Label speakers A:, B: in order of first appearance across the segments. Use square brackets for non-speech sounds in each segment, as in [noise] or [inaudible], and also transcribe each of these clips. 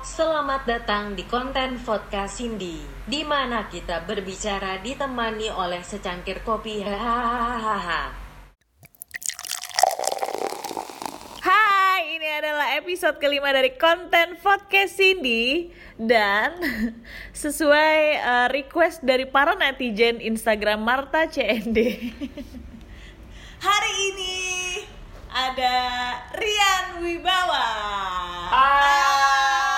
A: Selamat datang di konten podcast Cindy, di mana kita berbicara ditemani oleh secangkir kopi. Hahaha.
B: Hai, ini adalah episode kelima dari konten podcast Cindy dan [laughs] sesuai uh, request dari para netizen Instagram Marta CND. [laughs] Hari ini ada Rian Wibawa.
C: Hai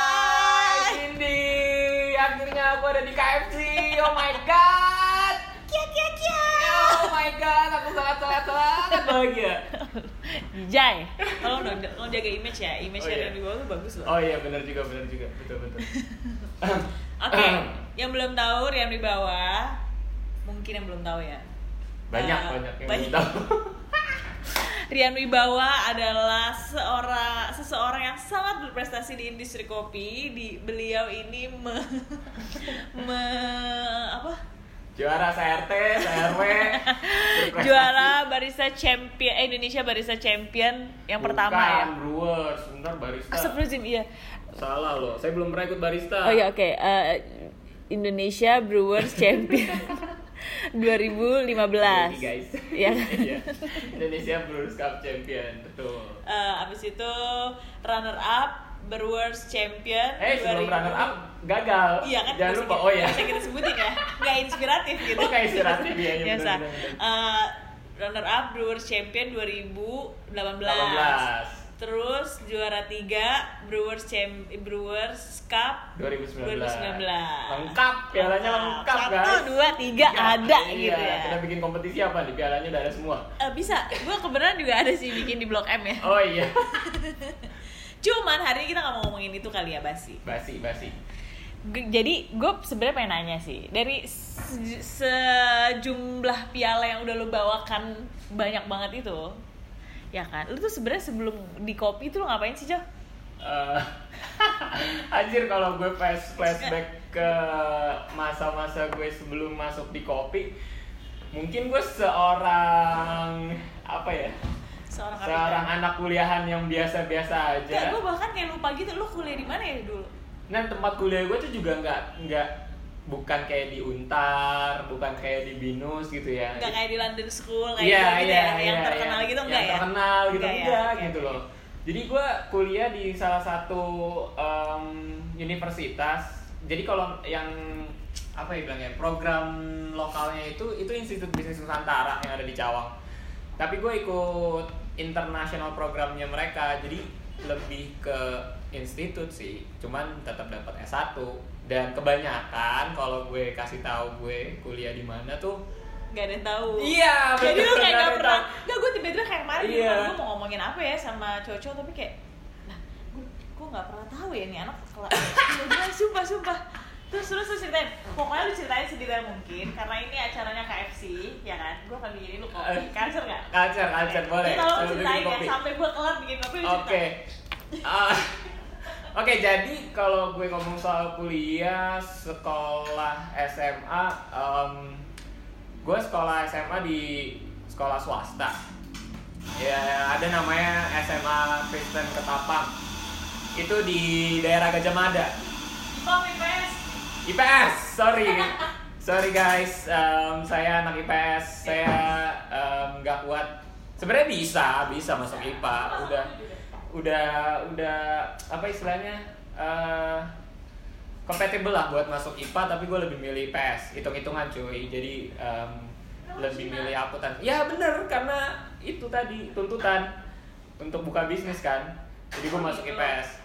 C: Cindy, akhirnya aku ada di KFC. Oh my god.
B: Kia kia kia.
C: Oh my god, aku sangat sangat sangat bahagia.
B: Jai, dong, tolong jaga image ya. Image
C: Oh, iya.
B: Rian Wibawa tuh bagus loh.
C: Oh iya benar juga benar juga betul betul. [laughs]
B: Oke, [clears throat] yang belum tahu Rian Wibawa, mungkin yang belum tahu ya.
C: Banyak
B: Eh,
C: banyak yang
B: banyak.
C: tahu. [laughs]
B: Rian Wibawa adalah seorang seseorang yang sangat berprestasi di industri kopi. Di beliau ini me, [laughs] me apa?
C: Juara CRT, CRW. [laughs]
B: Juara barista champion eh, Indonesia barista champion yang pertama ya.
C: Bukan, Brewers, sebentar barista.
B: Astagfirullahaladzim, iya.
C: Salah loh, saya belum pernah ikut barista.
B: Oh iya oke, Eh, Indonesia Brewers Champion 2015.
C: Jadi, guys.
B: Iya. [laughs]
C: Iya. Indonesia Brewers Cup Champion, betul.
B: Eh, abis itu runner up Brewers Champion
C: Eh, sebelum
B: 2000.
C: runner up gagal.
B: Iya kan
C: Jangan lupa. Oh iya.
B: bisa kita sebutin ya nggak inspiratif gitu
C: Oh, nggak inspiratif, iya,
B: biasa
C: benar,
B: Eh, runner up Brewers Champion 2018
C: 18.
B: Terus juara 3 Brewers Champ Brewers Cup
C: 2019.
B: 2019.
C: Lengkap, pialanya lengkap,
B: Satu,
C: guys.
B: dua, tiga, ada
C: iya,
B: gitu ya.
C: Kita bikin kompetisi apa di pialanya udah ada semua.
B: Eh, bisa, gue kebenaran juga ada sih bikin di Blok M ya.
C: Oh iya. [laughs]
B: Cuman hari ini kita nggak mau ngomongin itu kali ya basi.
C: Basi, basi.
B: G- Jadi gue sebenarnya pengen nanya sih dari se- sejumlah piala yang udah lo bawakan banyak banget itu, ya kan? Lu tuh sebenarnya sebelum di kopi itu lo ngapain sih Jo?
C: Eh, [laughs] anjir kalau gue flash flashback ke masa-masa gue sebelum masuk di kopi, mungkin gue seorang apa ya?
B: Seorang
C: Seorang anak kuliahan yang biasa-biasa aja.
B: Gak, gue bahkan kayak lupa gitu. Lu kuliah di mana ya dulu?
C: Nah tempat kuliah gue tuh juga nggak nggak bukan kayak di Untar, bukan kayak di Binus gitu ya.
B: Nggak kayak di London School kayak
C: Iya
B: gitu,
C: iya
B: ya? Gitu Enggak ya? enggak Oke,
C: gitu loh. Jadi gue kuliah di salah satu em, universitas. Jadi kalau yang apa ya bilangnya program lokalnya itu itu Institut Bisnis Nusantara yang ada di Cawang. Tapi gue ikut international programnya mereka. Jadi lebih ke institut sih. Cuman tetap dapat S1 dan kebanyakan kalau gue kasih tahu gue kuliah di mana tuh
B: Gak ada yang tahu.
C: Iya,
B: Jadi lu kayak gak pernah. Gak gue tiba-tiba kayak kemarin
C: Iya.
B: gue mau ngomongin apa ya sama cowok-cowok tapi kayak, nah gue gue nggak pernah tahu ya nih anak kelas. Gue sumpah sumpah. Terus terus terus ceritain. Pokoknya lu ceritain sedetail mungkin karena ini acaranya KFC, ya kan? Gue akan bikin lu kopi.
C: Eh,
B: Culture nggak?
C: Culture, culture, boleh.
B: Tolong
C: Sambil
B: ceritain ya sampai gue kelar bikin kopi lu
C: Oke. Ah, Oke, jadi kalau gue ngomong soal kuliah, sekolah SMA, em, gue sekolah SMA di sekolah swasta. Ya, ada namanya SMA Kristen Ketapang. Itu di daerah Gajah Mada.
B: Kom IPS.
C: IPS, sorry. [laughs] Sorry guys, em, saya anak IPS. Saya em, nggak kuat. Sebenarnya bisa, bisa masuk IPA. Udah, udah, udah apa istilahnya? eh compatible lah buat masuk IPA, tapi gue lebih milih IPS. Hitung-hitungan cuy. Jadi em, lebih milih akuntan. Ya bener, karena itu tadi tuntutan untuk buka bisnis kan. Jadi gue masuk IPS.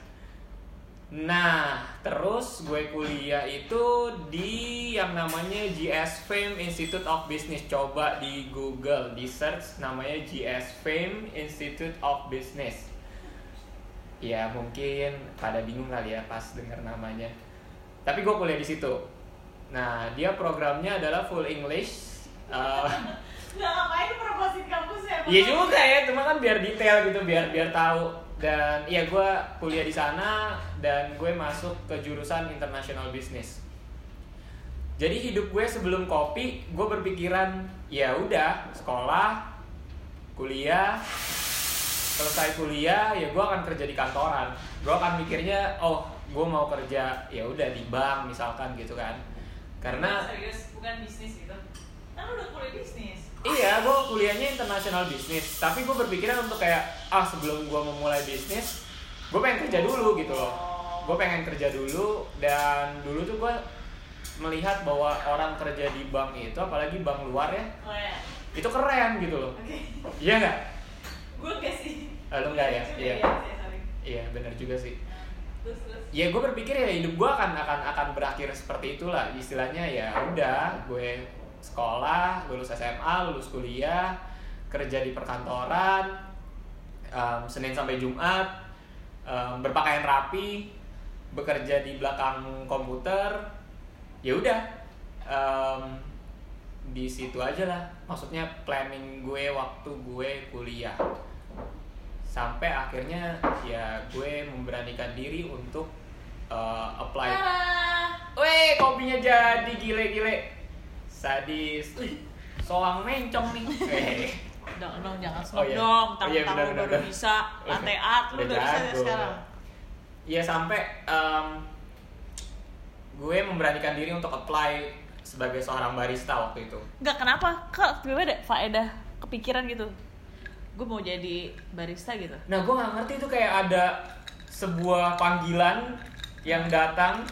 C: Nah, terus gue kuliah itu di yang namanya GS Fame Institute of Business. Coba di Google, di search namanya GS Fame Institute of Business. Ya mungkin pada bingung kali ya pas dengar namanya. Tapi gue kuliah di situ. Nah, dia programnya adalah full English. [laughs] Eh,
B: Gak ngapain lu promosiin kampusnya?
C: Iya juga ya, cuma kan biar detail gitu, biar biar tahu. Dan iya gue kuliah di sana dan gue masuk ke jurusan international business. Jadi hidup gue sebelum kopi, gue berpikiran ya udah sekolah, kuliah, selesai kuliah ya gue akan kerja di kantoran gue akan mikirnya oh gue mau kerja ya udah di bank misalkan gitu kan karena
B: serius bukan bisnis gitu kan udah kuliah bisnis
C: Iya, gue kuliahnya international business. Tapi gue berpikiran untuk kayak, ah sebelum gue memulai bisnis, gue pengen kerja dulu gitu loh. Gue pengen kerja dulu dan dulu tuh gue melihat bahwa orang kerja di bank itu, apalagi bank luar ya,
B: oh ya
C: itu keren gitu loh.
B: oke
C: Iya nggak?
B: gue enggak sih
C: Ah, lu nggak ya? Iya.
B: sorry.
C: Iya benar juga sih. Ya gue berpikir ya hidup gue akan akan akan berakhir seperti itulah. Istilahnya ya udah gue sekolah, lulus SMA, lulus kuliah, kerja di perkantoran, em, Senin sampai Jumat, em, berpakaian rapi, bekerja di belakang komputer, ya udah em, di situ aja lah. Maksudnya planning gue waktu gue kuliah sampai akhirnya ya gue memberanikan diri untuk uh, apply. Weh, kopinya jadi gile-gile. Sadis. Soang mencong nih. Eh, [laughs]
B: Dong, dong, jangan
C: Oh,
B: slow
C: iya.
B: dong.
C: Oh, iya,
B: Tamu-tamu
C: benar,
B: baru
C: benar.
B: bisa. Latte art, lu
C: Udah
B: udah bisa sekarang.
C: Ya sampai em, gue memberanikan diri untuk apply sebagai seorang barista waktu itu.
B: Enggak, kenapa? Kok tiba-tiba ada faedah kepikiran gitu? Gue mau jadi barista gitu.
C: Nah, gue nggak ngerti itu kayak ada sebuah panggilan yang datang.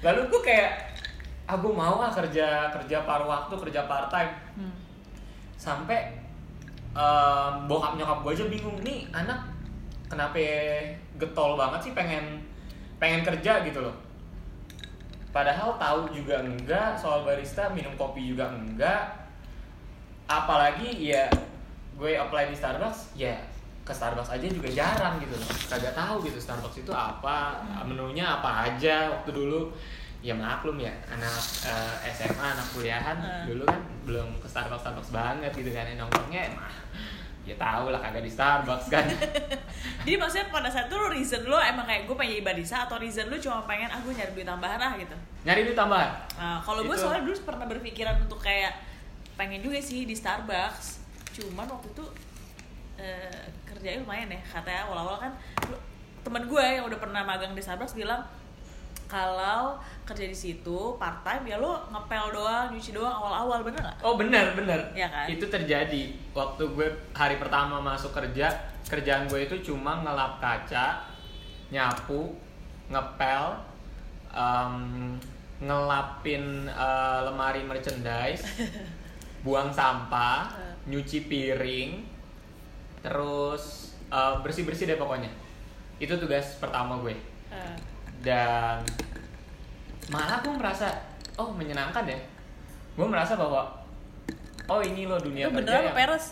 C: Lalu gue kayak, ah gue mau ah kerja kerja paruh waktu, kerja part time.
B: Hmm.
C: Sampai em, bokap nyokap gue aja bingung nih anak kenapa getol banget sih pengen pengen kerja gitu loh. Padahal tahu juga enggak soal barista, minum kopi juga enggak. Apalagi ya gue apply di Starbucks, ya ke Starbucks aja juga jarang gitu loh. Kagak tahu gitu Starbucks itu apa, menunya apa aja waktu dulu. Ya maklum ya, anak eh, SMA, anak kuliahan
B: Hmm.
C: dulu kan belum ke Starbucks Starbucks banget gitu kan nongkrongnya emang ya tau lah kagak di Starbucks kan [laughs]
B: Jadi maksudnya pada saat itu lo reason lo emang kayak gue pengen jadi barista atau reason lo cuma pengen ah gue nyari duit tambahan lah gitu.
C: nyari duit tambahan
B: Nah, kalau gue soalnya dulu pernah berpikiran untuk kayak pengen juga sih di Starbucks. Cuman waktu itu eh, kerjanya lumayan ya. Katanya awal-awal kan temen gue yang udah pernah magang di Starbucks bilang kalau kerja di situ part time ya lo ngepel doang, nyuci doang awal-awal bener nggak?
C: Oh benar benar.
B: Iya kan?
C: Itu terjadi waktu gue hari pertama masuk kerja kerjaan gue itu cuma ngelap kaca, nyapu, ngepel, em, ngelapin eh, lemari merchandise, [laughs] buang sampah, nyuci piring, terus bersih bersih deh pokoknya. Itu tugas pertama gue
B: Eh,
C: dan malah gue merasa oh menyenangkan ya gue merasa bahwa oh ini loh dunia
B: itu
C: kerja
B: beneran
C: yang
B: peres?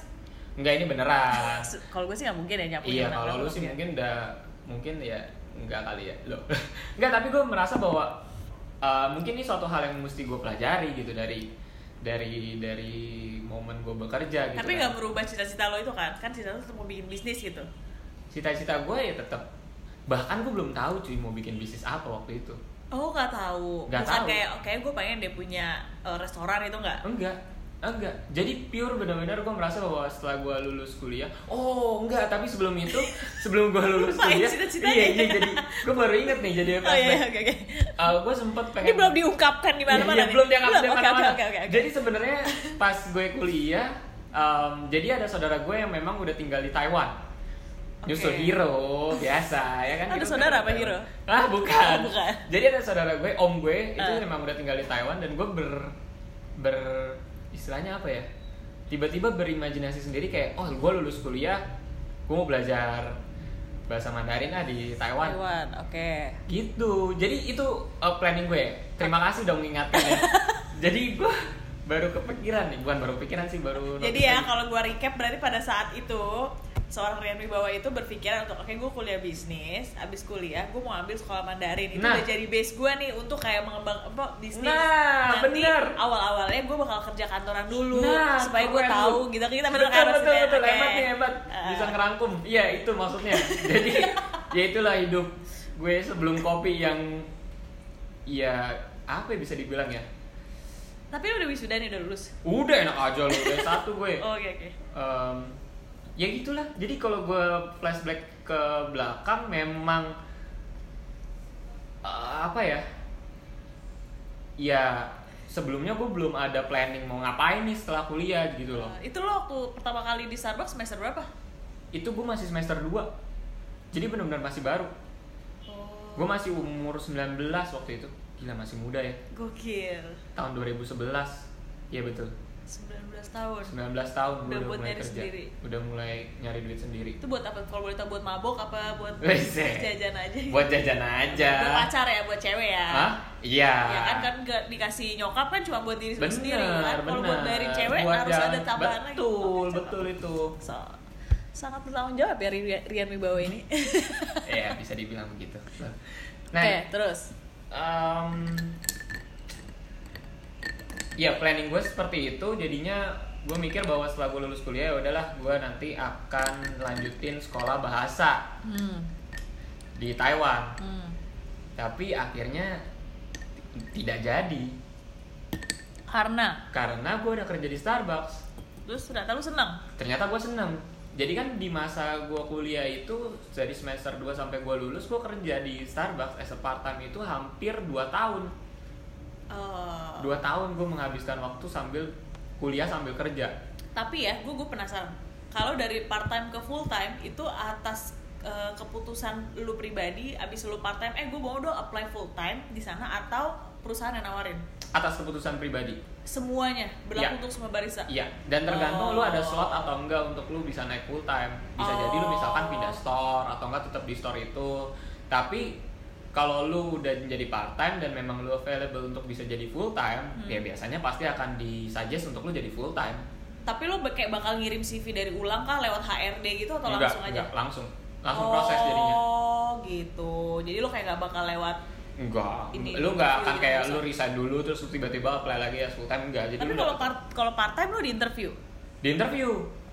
C: enggak ini beneran [laughs]
B: Kalau gue sih nggak mungkin ya nyapu
C: iya kalau lu
B: kenapa
C: sih
B: mungkin?
C: mungkin udah mungkin ya enggak kali ya lo [laughs] enggak tapi gue merasa bahwa uh, mungkin ini suatu hal yang mesti gue pelajari gitu dari dari dari momen gue bekerja gitu
B: Tapi
C: kan.
B: nggak merubah cita-cita lo itu kan? Kan cita lo tetap mau bikin bisnis gitu.
C: cita-cita gue ya tetap bahkan gue belum tahu cuy mau bikin bisnis apa waktu itu
B: Oh nggak tahu.
C: Nggak tahu.
B: kayak oke gue pengen deh punya eh, restoran itu nggak?
C: enggak enggak jadi pure benar-benar gue merasa bahwa setelah gue lulus kuliah oh enggak tapi sebelum itu [laughs] sebelum gue lulus kuliah
B: cita-citanya.
C: iya iya jadi gue baru inget nih jadi
B: Oh iya oke oke.
C: gue sempet pengen
B: Ini belum diungkapkan di mana-mana
C: Iya, iya,
B: nih.
C: belum diangkat di mana-mana.
B: oke, oke, oke.
C: Jadi sebenarnya pas gue kuliah, em, jadi ada saudara gue yang memang udah tinggal di Taiwan. Nyusul
B: Oke.
C: Hero, biasa ya kan.
B: Ada
C: Hero
B: saudara apa Hero?
C: Ah, bukan.
B: Oh, bukan.
C: Jadi ada saudara gue, om gue, itu
B: Ah.
C: memang udah tinggal di Taiwan dan gue ber ber istilahnya apa ya? Tiba-tiba berimajinasi sendiri kayak, oh gue lulus kuliah, gue mau belajar bahasa Mandarin ah di Taiwan.
B: Taiwan, oke.
C: gitu. Jadi itu uh, planning gue. Terima kasih dong mengingatkan ya. [laughs] Jadi gue baru kepikiran nih. Bukan baru kepikiran sih baru
B: Jadi ya kalau gue recap berarti pada saat itu seorang Rian Wibawa itu berpikiran untuk oke gue kuliah bisnis, abis kuliah gue mau ambil sekolah Mandarin itu
C: Nah.
B: udah jadi base gue nih untuk kayak mengembang apa bisnis.
C: Nah,
B: Nanti
C: bener.
B: awal-awalnya gue bakal kerja kantoran dulu
C: Nah,
B: supaya gue tahu
C: lu.
B: gitu kita bener
C: betul
B: kan
C: betul
B: maksudnya?
C: betul
B: Oke.
C: hebat nih hebat
B: Ah.
C: bisa ngerangkum iya itu maksudnya [laughs] jadi ya itulah hidup gue sebelum kopi yang ya apa ya bisa dibilang ya
B: Tapi lu udah wisuda nih udah lulus.
C: udah enak aja loh udah satu gue [laughs]
B: Oh, Oke oke.
C: Em, ya gitulah. Jadi kalau gue flashback ke belakang memang eh, apa ya? Ya sebelumnya gue belum ada planning mau ngapain nih setelah kuliah gitu loh.
B: Nah, itu lo waktu pertama kali di Starbucks semester berapa?
C: itu gue masih semester 2 jadi benar-benar masih baru.
B: Oh.
C: gue masih umur 19 waktu itu. Gila masih muda ya.
B: Gokil.
C: tahun 2011 iya betul
B: 19 tahun.
C: 19 tahun
B: Udah
C: udah
B: buat
C: mulai
B: nyari
C: kerja
B: sendiri.
C: udah mulai nyari duit sendiri
B: Itu buat apa? Kalau boleh tahu buat mabok apa buat
C: Wes,
B: jajan aja?
C: buat jajan aja
B: Buat pacar ya, buat cewek ya.
C: Hah? Iya.
B: Ya kan kan nggak dikasih nyokap kan cuma buat diri
C: bener,
B: sendiri kan. Kalau buat bayarin cewek
C: Buat
B: harus
C: jalan-
B: ada tambahan lagi.
C: betul betul itu
B: So, sangat bertanggung jawab ya Rian, Rian Wibawa ini. [laughs]
C: ya bisa dibilang begitu [laughs]
B: Oke,
C: nah
B: terus.
C: em, ya planning gue seperti itu. Jadinya gue mikir bahwa setelah gue lulus kuliah ya udahlah gue nanti akan lanjutin sekolah bahasa
B: Hmm.
C: di Taiwan.
B: Hmm.
C: tapi akhirnya tidak jadi.
B: Karena?
C: Karena gue udah kerja di Starbucks.
B: Terus ternyata lu senang.
C: ternyata gue seneng. Jadi kan di masa gue kuliah itu dari semester 2 sampai gue lulus gue kerja di Starbucks as a part time itu hampir 2 tahun
B: Eh,
C: dua tahun gue menghabiskan waktu sambil kuliah sambil kerja
B: tapi ya, gue gue penasaran. Kalau dari part time ke full time itu atas eh, keputusan lu pribadi, abis lu part time, eh gue mau dong apply full time di sana atau perusahaan yang nawarin.
C: atas keputusan pribadi
B: Semuanya berlaku
C: Iya.
B: untuk semua barista.
C: iya dan tergantung
B: Oh.
C: lu ada slot atau enggak untuk lu bisa naik full time bisa jadi lu misalkan
B: Oh.
C: pindah store atau enggak tetap di store itu tapi kalau lu udah menjadi part time dan memang lu available untuk bisa jadi full time
B: Hmm.
C: ya biasanya pasti akan disuggest untuk lu jadi full time
B: Tapi lo kayak bakal ngirim CV dari ulang kah lewat HRD gitu atau
C: enggak,
B: langsung aja?
C: enggak, langsung langsung proses jadinya
B: Oh gitu. Jadi lo kayak gak bakal lewat.
C: enggak
B: Ini,
C: lu
B: ini,
C: akan
B: ini,
C: kayak
B: bisa.
C: lu resign dulu terus lu tiba-tiba apply lagi ya full time enggak jadi
B: Tapi
C: lu
B: kalau part kalau part time lo di interview.
C: di interview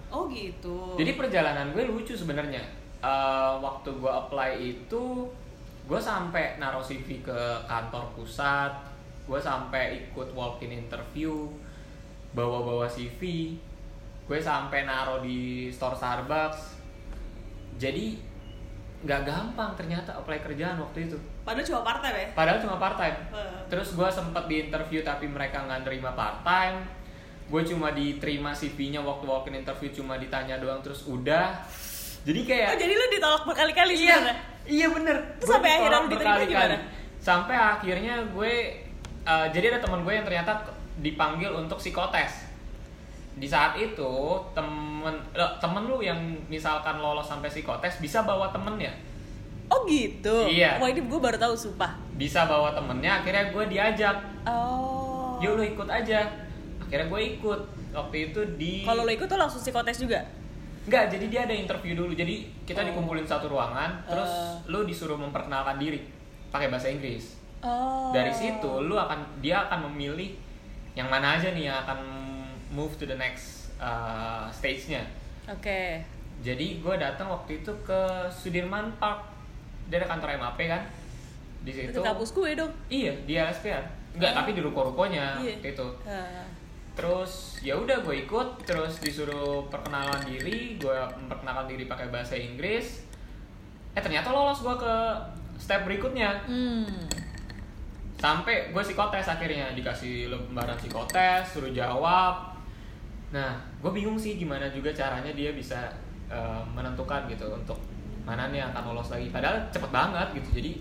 B: Oh gitu.
C: Jadi perjalanan gue lucu sebenarnya. Eh, waktu gue apply itu, gue sampai naruh CV ke kantor pusat, gue sampai ikut walk-in interview, bawa-bawa CV, gue sampai naruh di store Starbucks. Jadi nggak gampang ternyata apply kerjaan waktu itu.
B: Padahal cuma part time ya.
C: Padahal cuma part time. Terus gue sempet di interview tapi mereka nggak nerima part time. Gue cuma diterima CV-nya waktu walk-in interview cuma ditanya doang terus udah. Jadi kayak
B: Oh jadi lo ditolak berkali-kali
C: iya,
B: sebenarnya?
C: Iya bener.
B: Terus sampai akhirnya lu diterima gimana?
C: Sampai akhirnya gue eh, jadi ada teman gue yang ternyata dipanggil untuk psikotes. Di saat itu temen lo- temen lu yang misalkan lolos sampai psikotes bisa bawa temennya,
B: Oh gitu.
C: Iya.
B: Wah ini gue baru tahu sumpah.
C: bisa bawa temennya. Akhirnya gue diajak
B: Oh.
C: yuk lu ikut aja akhirnya gue ikut waktu itu di
B: Kalau lo ikut tuh langsung psikotes juga.
C: Enggak, jadi dia ada interview dulu jadi kita
B: Oh.
C: dikumpulin satu ruangan terus
B: Eh.
C: lu disuruh memperkenalkan diri pakai bahasa Inggris
B: Oh.
C: dari situ lu akan dia akan memilih yang mana aja nih yang akan move to the next uh, stage-nya
B: Oke.
C: jadi gue datang waktu itu ke Sudirman Park dia ada kantor MAP kan di situ
B: Itu kampus gue dong.
C: iya di LSPR enggak
B: Oh.
C: tapi di ruko-rukonya
B: Iya.
C: itu
B: Ah.
C: Terus ya udah gue ikut terus disuruh perkenalan diri gue memperkenalkan diri pakai bahasa Inggris. Eh ternyata lolos gue ke step berikutnya.
B: Hmm.
C: sampai gue psikotes akhirnya dikasih lembaran psikotes suruh jawab. Nah gue bingung sih gimana juga caranya dia bisa eh, menentukan gitu untuk mana nih yang akan lolos lagi. Padahal cepet banget gitu jadi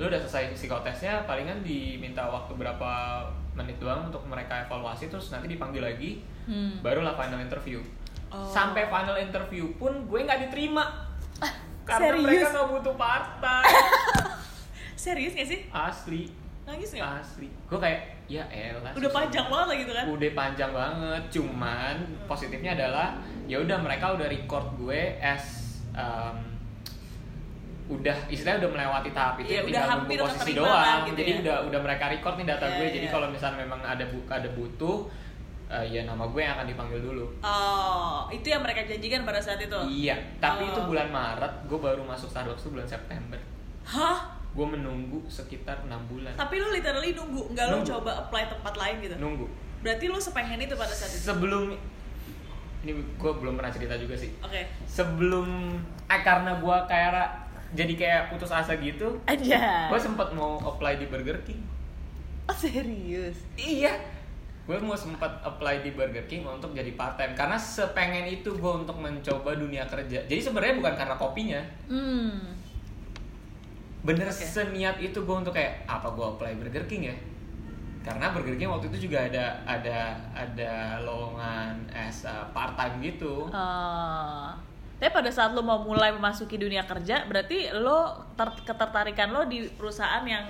C: lu udah selesai psikotesnya palingan diminta waktu berapa menit doang untuk mereka evaluasi terus nanti dipanggil lagi
B: Hmm.
C: barulah final interview
B: Oh.
C: sampai final interview pun gue nggak diterima karena
B: serius?
C: mereka nggak butuh part time [laughs]
B: Serius gak sih?
C: asli
B: Nangis gak?
C: asli gue kayak ya elah
B: Udah
C: susah
B: panjang banget lah gitu kan?
C: udah panjang banget cuman positifnya adalah ya udah mereka udah record gue as um, udah istilahnya udah melewati tahap itu
B: Iya,
C: tinggal
B: udah hampir
C: posisi doang
B: gitu
C: jadi
B: ya.
C: udah udah mereka record nih data
B: Iya,
C: gue jadi
B: iya.
C: kalau misalnya memang ada bu ada butuh eh, ya nama gue yang akan dipanggil dulu
B: Oh, itu yang mereka janjikan pada saat itu?
C: iya tapi
B: Oh.
C: itu bulan Maret gue baru masuk Starbucks tuh bulan September
B: Hah?
C: gue menunggu sekitar enam bulan
B: Tapi lu literally nunggu, nggak lu coba apply tempat lain gitu?
C: nunggu
B: Berarti lu sepengen itu pada saat itu?
C: sebelum ini gue belum pernah cerita juga sih
B: Oke.
C: sebelum eh karena gue kayak jadi kayak putus asa gitu.
B: Aja.
C: gue sempat mau apply di Burger King.
B: Oh serius?
C: iya. Gue mau sempat apply di Burger King untuk jadi part time karena sepengen itu gue untuk mencoba dunia kerja. Jadi sebenarnya bukan karena kopinya.
B: Hmm.
C: bener
B: Oke.
C: seniat itu gue untuk kayak apa gue apply Burger King ya? Karena Burger King waktu itu juga ada ada ada lowongan as part time gitu.
B: Eh, tapi pada saat lo mau mulai memasuki dunia kerja, berarti lo ter- ketertarikan lo di perusahaan yang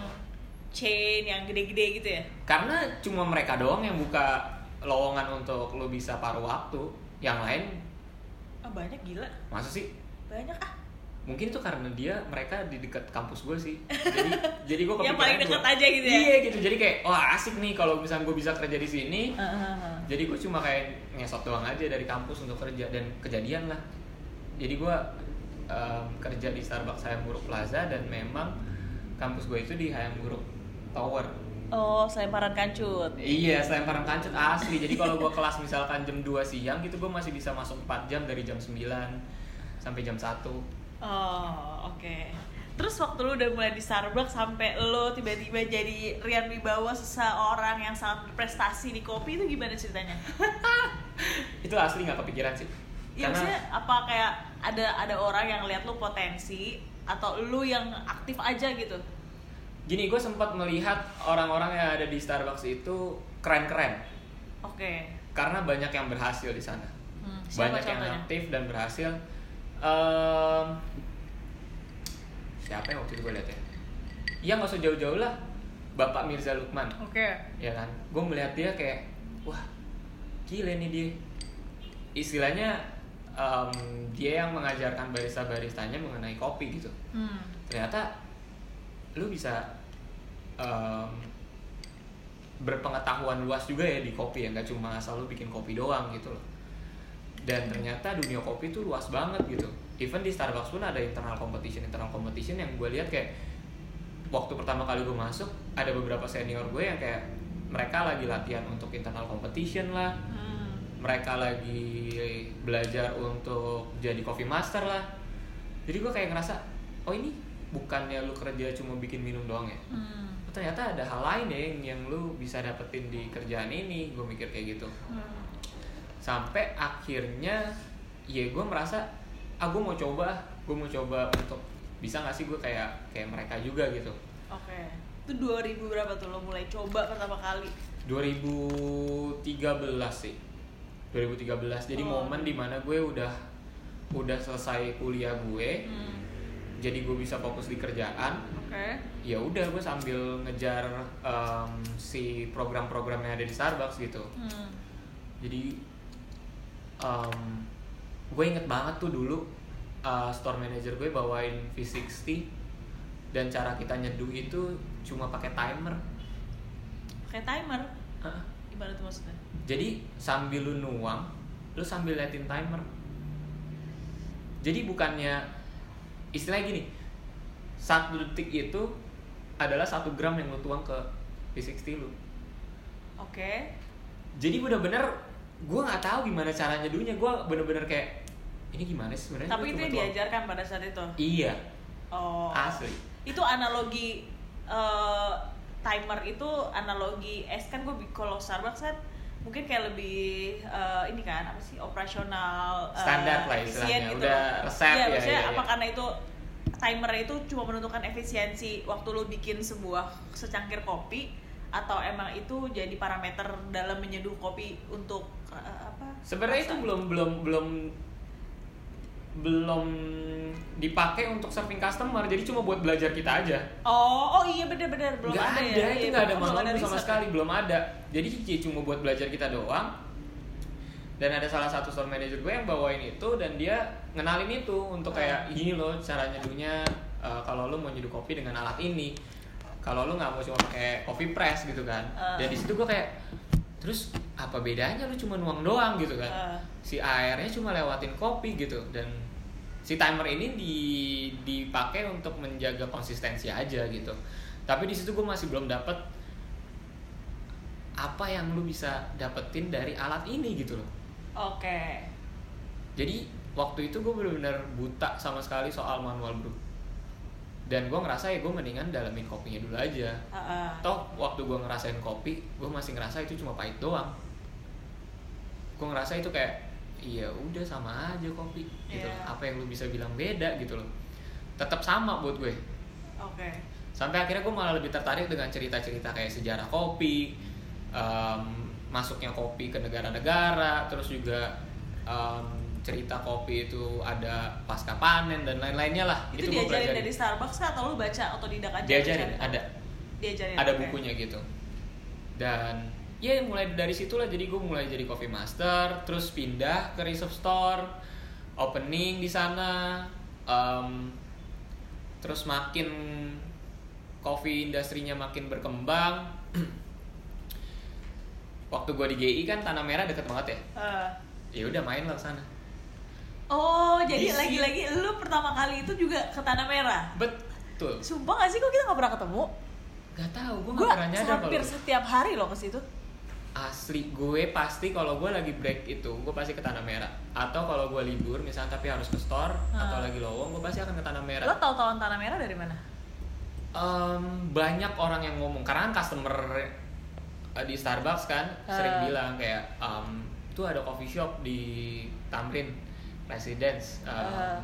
B: chain yang gede-gede gitu ya?
C: karena cuma mereka doang yang buka lowongan untuk lo bisa paruh waktu yang lain
B: Ah banyak gila,
C: masa sih
B: banyak ah.
C: mungkin itu karena dia mereka di dekat kampus gue sih [laughs] jadi jadi gue
B: Yang paling dekat aja gitu ya?
C: iya gitu jadi kayak wah asik nih kalau misalnya gue bisa kerja di sini
B: Eh, eh, eh.
C: jadi gue cuma kayak ngesot doang aja dari kampus untuk kerja dan kejadian lah jadi gue em, kerja di Starbucks Hayam Buruk Plaza dan memang kampus gue itu di Hayam Buruk Tower
B: Oh, selemparan kancut.
C: iya selemparan kancut asli jadi kalau gue kelas misalkan jam 2 siang gitu gue masih bisa masuk 4 jam dari jam 9 sampai jam 1
B: Oh, oke. Terus waktu lu udah mulai di Starbucks sampai lo tiba-tiba jadi Rian Wibawa seseorang yang sangat berprestasi di kopi itu gimana ceritanya? [laughs]
C: itu asli nggak kepikiran sih
B: Iya maksudnya apa kayak ada ada orang yang lihat lu potensi atau lu yang aktif aja gitu?
C: gini gue sempat melihat orang-orang yang ada di Starbucks itu keren-keren
B: Oke.
C: karena banyak yang berhasil di sana
B: Hmm,
C: banyak yang
B: contohnya?
C: aktif dan berhasil Em, siapa yang waktu itu gue lihat ya Iya nggak usah jauh-jauh lah Bapak Mirza Lukman
B: Oke.
C: ya kan gue melihat dia kayak wah gile nih dia istilahnya em, dia yang mengajarkan barista baristanya mengenai kopi gitu
B: Hmm.
C: ternyata lu bisa em, berpengetahuan luas juga ya di kopi ya nggak cuma asal lu bikin kopi doang gitu loh dan ternyata dunia kopi itu luas banget gitu even di Starbucks pun ada internal competition internal competition yang gue lihat kayak waktu pertama kali gue masuk ada beberapa senior gue yang kayak mereka lagi latihan untuk internal competition lah
B: Hmm.
C: Mereka lagi belajar untuk jadi coffee master lah jadi gue kayak ngerasa oh ini bukannya lu kerja cuma bikin minum doang ya
B: Hmm.
C: Oh, ternyata ada hal lain ya yang, yang lu bisa dapetin di kerjaan ini gue mikir kayak gitu
B: Hmm.
C: sampai akhirnya ya gue merasa ah gue mau coba gue mau coba untuk bisa gak sih gue kayak kayak mereka juga gitu
B: Oke. Itu 2000 berapa tuh lo mulai coba pertama kali?
C: 2013 sih 2013 jadi
B: Oh.
C: momen di mana gue udah udah selesai kuliah gue
B: Hmm.
C: jadi gue bisa fokus di kerjaan
B: Oke.
C: ya udah gue sambil ngejar em, si program-program yang ada di Starbucks gitu
B: Hmm.
C: jadi em, gue inget banget tuh dulu uh, store manager gue bawain V60 dan cara kita nyeduh itu cuma pakai timer
B: Kayak timer.
C: Hah?
B: Gimana tuh maksudnya?
C: Jadi sambil lu nuang lu sambil liatin timer. Jadi bukannya istilahnya gini satu detik itu adalah satu gram yang lu tuang ke V60 lu.
B: Oke.
C: jadi bener-bener gue nggak tahu gimana cara nyeduhnya gue bener-bener kayak ini gimana sih sebenarnya?
B: Tapi itu yang diajarkan pada saat itu.
C: iya.
B: Oh.
C: asli.
B: Itu analogi eh, timer itu analogi es kan gue kalau Starbucks kan mungkin kayak lebih eh, ini kan apa sih operasional eh,
C: Standar lah
B: efisien
C: istilahnya,
B: gitu.
C: udah resep
B: Iya,
C: ya,
B: maksudnya
C: iya,
B: apa
C: iya.
B: karena itu timer itu cuma menentukan efisiensi waktu lu bikin sebuah secangkir kopi atau emang itu jadi parameter dalam menyeduh kopi untuk eh, apa?
C: sebenarnya itu belum belum belum belum dipakai untuk serving customer jadi cuma buat belajar kita aja
B: Oh, oh iya bener-bener belum
C: nggak
B: ada,
C: ada,
B: ya.
C: itu
B: Iya,
C: nggak ada manual sama sekali belum ada jadi cuma buat belajar kita doang dan ada salah satu store manager gue yang bawain itu dan dia ngenalin itu untuk kayak
B: Hmm.
C: gini loh cara nyeduhnya eh, kalau lo mau nyeduh kopi dengan alat ini kalau lo nggak mau cuma pakai coffee press gitu kan
B: Hmm.
C: dan di situ gue kayak terus apa bedanya lu cuma nuang doang gitu kan
B: Hmm.
C: si airnya cuma lewatin kopi gitu dan si timer ini di dipakai untuk menjaga konsistensi aja gitu tapi di situ gue masih belum dapet apa yang lu bisa dapetin dari alat ini gitu loh
B: Oke.
C: jadi waktu itu gue bener-bener buta sama sekali soal manual brew dan gue ngerasa ya gue mendingan dalamin kopinya dulu aja.
B: Heeh.
C: toh waktu gue ngerasain kopi gue masih ngerasa itu cuma pahit doang. Gue ngerasa itu kayak iya udah sama aja kopi. Gitu
B: Iya.
C: apa yang lu bisa bilang beda gitu loh. Tetap sama buat gue.
B: Oke.
C: Sampai akhirnya gue malah lebih tertarik dengan cerita-cerita kayak sejarah kopi em, masuknya kopi ke negara-negara terus juga em, cerita kopi itu ada pasca panen dan lain-lainnya lah.
B: Itu,
C: gua
B: diajarin dari Starbucks kah atau lu baca atau tidak aja?
C: Diajarin ada.
B: Diajarin
C: ada
B: oke.
C: bukunya gitu. Dan ya mulai dari situlah. Jadi gue mulai jadi coffee master terus pindah ke reserve store opening di sana em, terus makin coffee industrinya makin berkembang. [clears throat] Waktu gue di GI kan tanah merah deket banget ya?
B: Eh,
C: ya udah main lah sana
B: oh jadi
C: Di
B: lagi-lagi lu pertama kali itu juga ke Tanah Merah?
C: Betul.
B: Sumpah gak sih kok kita gak pernah ketemu?
C: Gak tahu gue gak pernah nyadar
B: hampir
C: kalau
B: setiap hari loh ke situ.
C: Asli gue pasti kalau gue lagi break itu gue pasti ke tanah merah. Atau kalau gue libur misalnya tapi harus ke store atau
B: Hmm.
C: lagi lowong gue pasti akan ke tanah merah.
B: Lo tau tahuan Tanah Merah dari mana?
C: Em, banyak orang yang ngomong. Karena kan customer eh, di Starbucks kan sering
B: Eh.
C: bilang kayak em, tuh ada coffee shop di Tamrin Residence em,
B: Eh.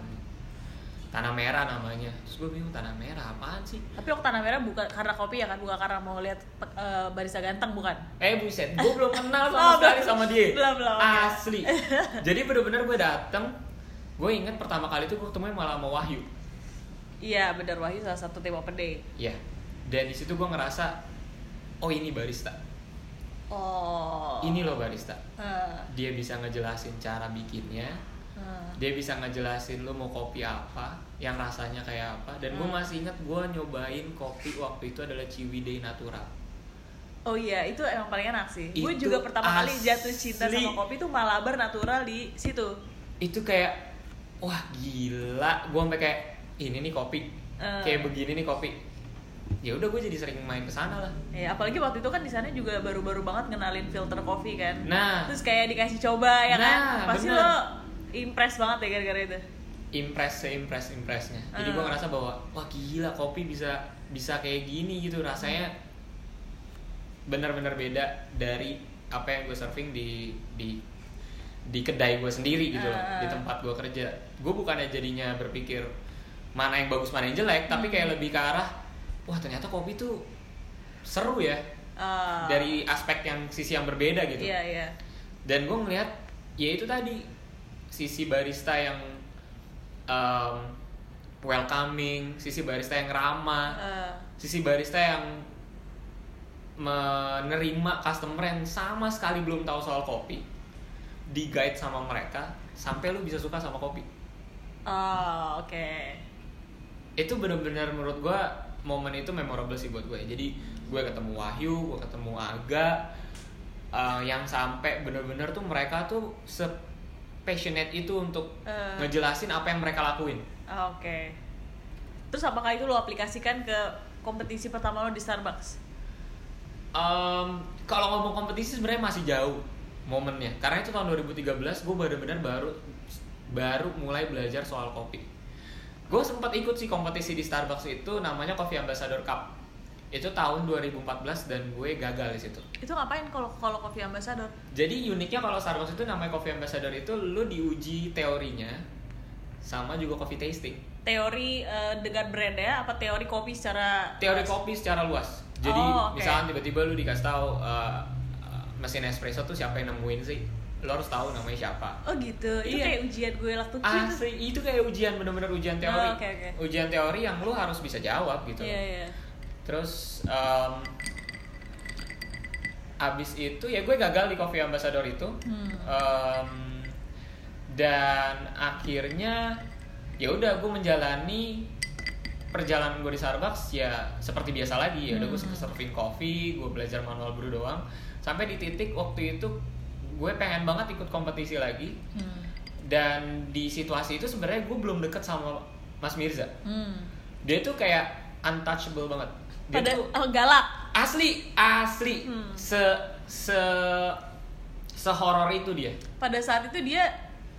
C: tanah merah namanya terus gue bingung tanah merah apaan sih
B: tapi waktu Tanah Merah bukan karena kopi ya kan bukan karena mau lihat eh, barista ganteng bukan
C: Eh buset, gue belum kenal
B: Oh,
C: sama sekali
B: belum.
C: sama dia. [laughs]
B: Belum, belum.
C: Asli. [laughs] Jadi bener-bener gue dateng, gue inget pertama kali itu gue ketemuin malah sama Wahyu.
B: iya benar Wahyu salah satu tim open day
C: Iya. Dan di situ gue ngerasa, oh ini barista.
B: oh
C: Ini loh barista.
B: Eh,
C: Dia bisa ngejelasin cara bikinnya.
B: Eh.
C: Dia bisa ngejelasin lu mau kopi apa, yang rasanya kayak apa. Dan gue
B: Hmm.
C: masih inget gue nyobain kopi waktu itu adalah Ciwidey Natural.
B: Oh iya, itu emang paling enak sih. Gue juga pertama kali jatuh cinta sama kopi tuh Malabar natural di situ.
C: Itu kayak, wah gila. Gue sampai kayak, ini nih kopi.
B: Eh.
C: Kayak begini nih kopi. Ya udah gue jadi sering main ke sana lah.
B: Ya, apalagi waktu itu kan di sana juga baru-baru banget ngenalin filter kopi kan.
C: Nah.
B: Terus kayak dikasih coba ya kan.
C: Nah,
B: Pasti
C: bener.
B: lo impress banget ya gara-gara itu.
C: impress seimpress impressnya jadi
B: Eh.
C: gue ngerasa bahwa wah gila kopi bisa bisa kayak gini gitu rasanya benar-benar beda dari apa yang gue surfing di di di kedai gue sendiri gitu loh di tempat gue kerja gue bukannya jadinya berpikir mana yang bagus mana yang jelek tapi
B: Hmm.
C: kayak lebih ke arah wah ternyata kopi tuh seru ya
B: Ah.
C: dari aspek yang sisi yang berbeda gitu
B: Iya, iya.
C: dan gue ngeliat ya itu tadi sisi barista yang um, welcoming sisi barista yang ramah
B: Eh,
C: sisi barista yang menerima customer yang sama sekali belum tahu soal kopi di guide sama mereka sampai lu bisa suka sama kopi.
B: Oh, oke.
C: itu bener-bener menurut gue momen itu memorable sih buat gue jadi gue ketemu Wahyu gue ketemu Aga uh, yang sampai bener-bener tuh mereka tuh se passionate itu untuk
B: Eh.
C: ngejelasin apa yang mereka lakuin
B: Ah, Oke. Terus apakah itu lo aplikasikan ke kompetisi pertama lo di Starbucks?
C: Um, kalau ngomong kompetisi sebenarnya masih jauh momennya karena itu tahun 2013 gue benar-benar baru baru mulai belajar soal kopi gue sempat ikut sih kompetisi di Starbucks itu namanya Coffee Ambassador Cup itu tahun 2014 dan gue gagal di situ
B: Itu ngapain kalau kalau Coffee Ambassador?
C: jadi uniknya kalau Starbucks itu namanya Coffee Ambassador itu lu diuji teorinya sama juga coffee tasting
B: Teori eh, dengan brand ya? Apa teori kopi secara
C: teori kopi secara luas. Jadi
B: Oh, oke.
C: misalkan tiba-tiba lu dikasih tahu uh, uh, mesin espresso tuh siapa yang nemuin sih? Lo harus tahu namanya siapa.
B: Oh gitu. Itu
C: Iya.
B: kayak ujian gue waktu kecil tuh.
C: Asli itu kayak ujian bener-bener ujian teori.
B: Oh, oke, oke.
C: Ujian teori yang lu harus bisa jawab gitu.
B: Iya, iya.
C: Terus um, abis itu ya gue gagal di Coffee Ambassador itu.
B: Hmm.
C: Um, dan akhirnya ya udah gue menjalani perjalanan gue di Starbucks ya seperti biasa lagi ya udah gue
B: Hmm.
C: serving coffee gue belajar manual brew doang sampai di titik waktu itu gue pengen banget ikut kompetisi lagi
B: Hmm.
C: dan di situasi itu sebenarnya gue belum deket sama Mas Mirza
B: Hmm.
C: dia tuh kayak untouchable banget dia
B: Pada
C: tuh
B: oh, galak.
C: asli asli
B: Hmm.
C: se se sehoror itu dia
B: Pada saat itu dia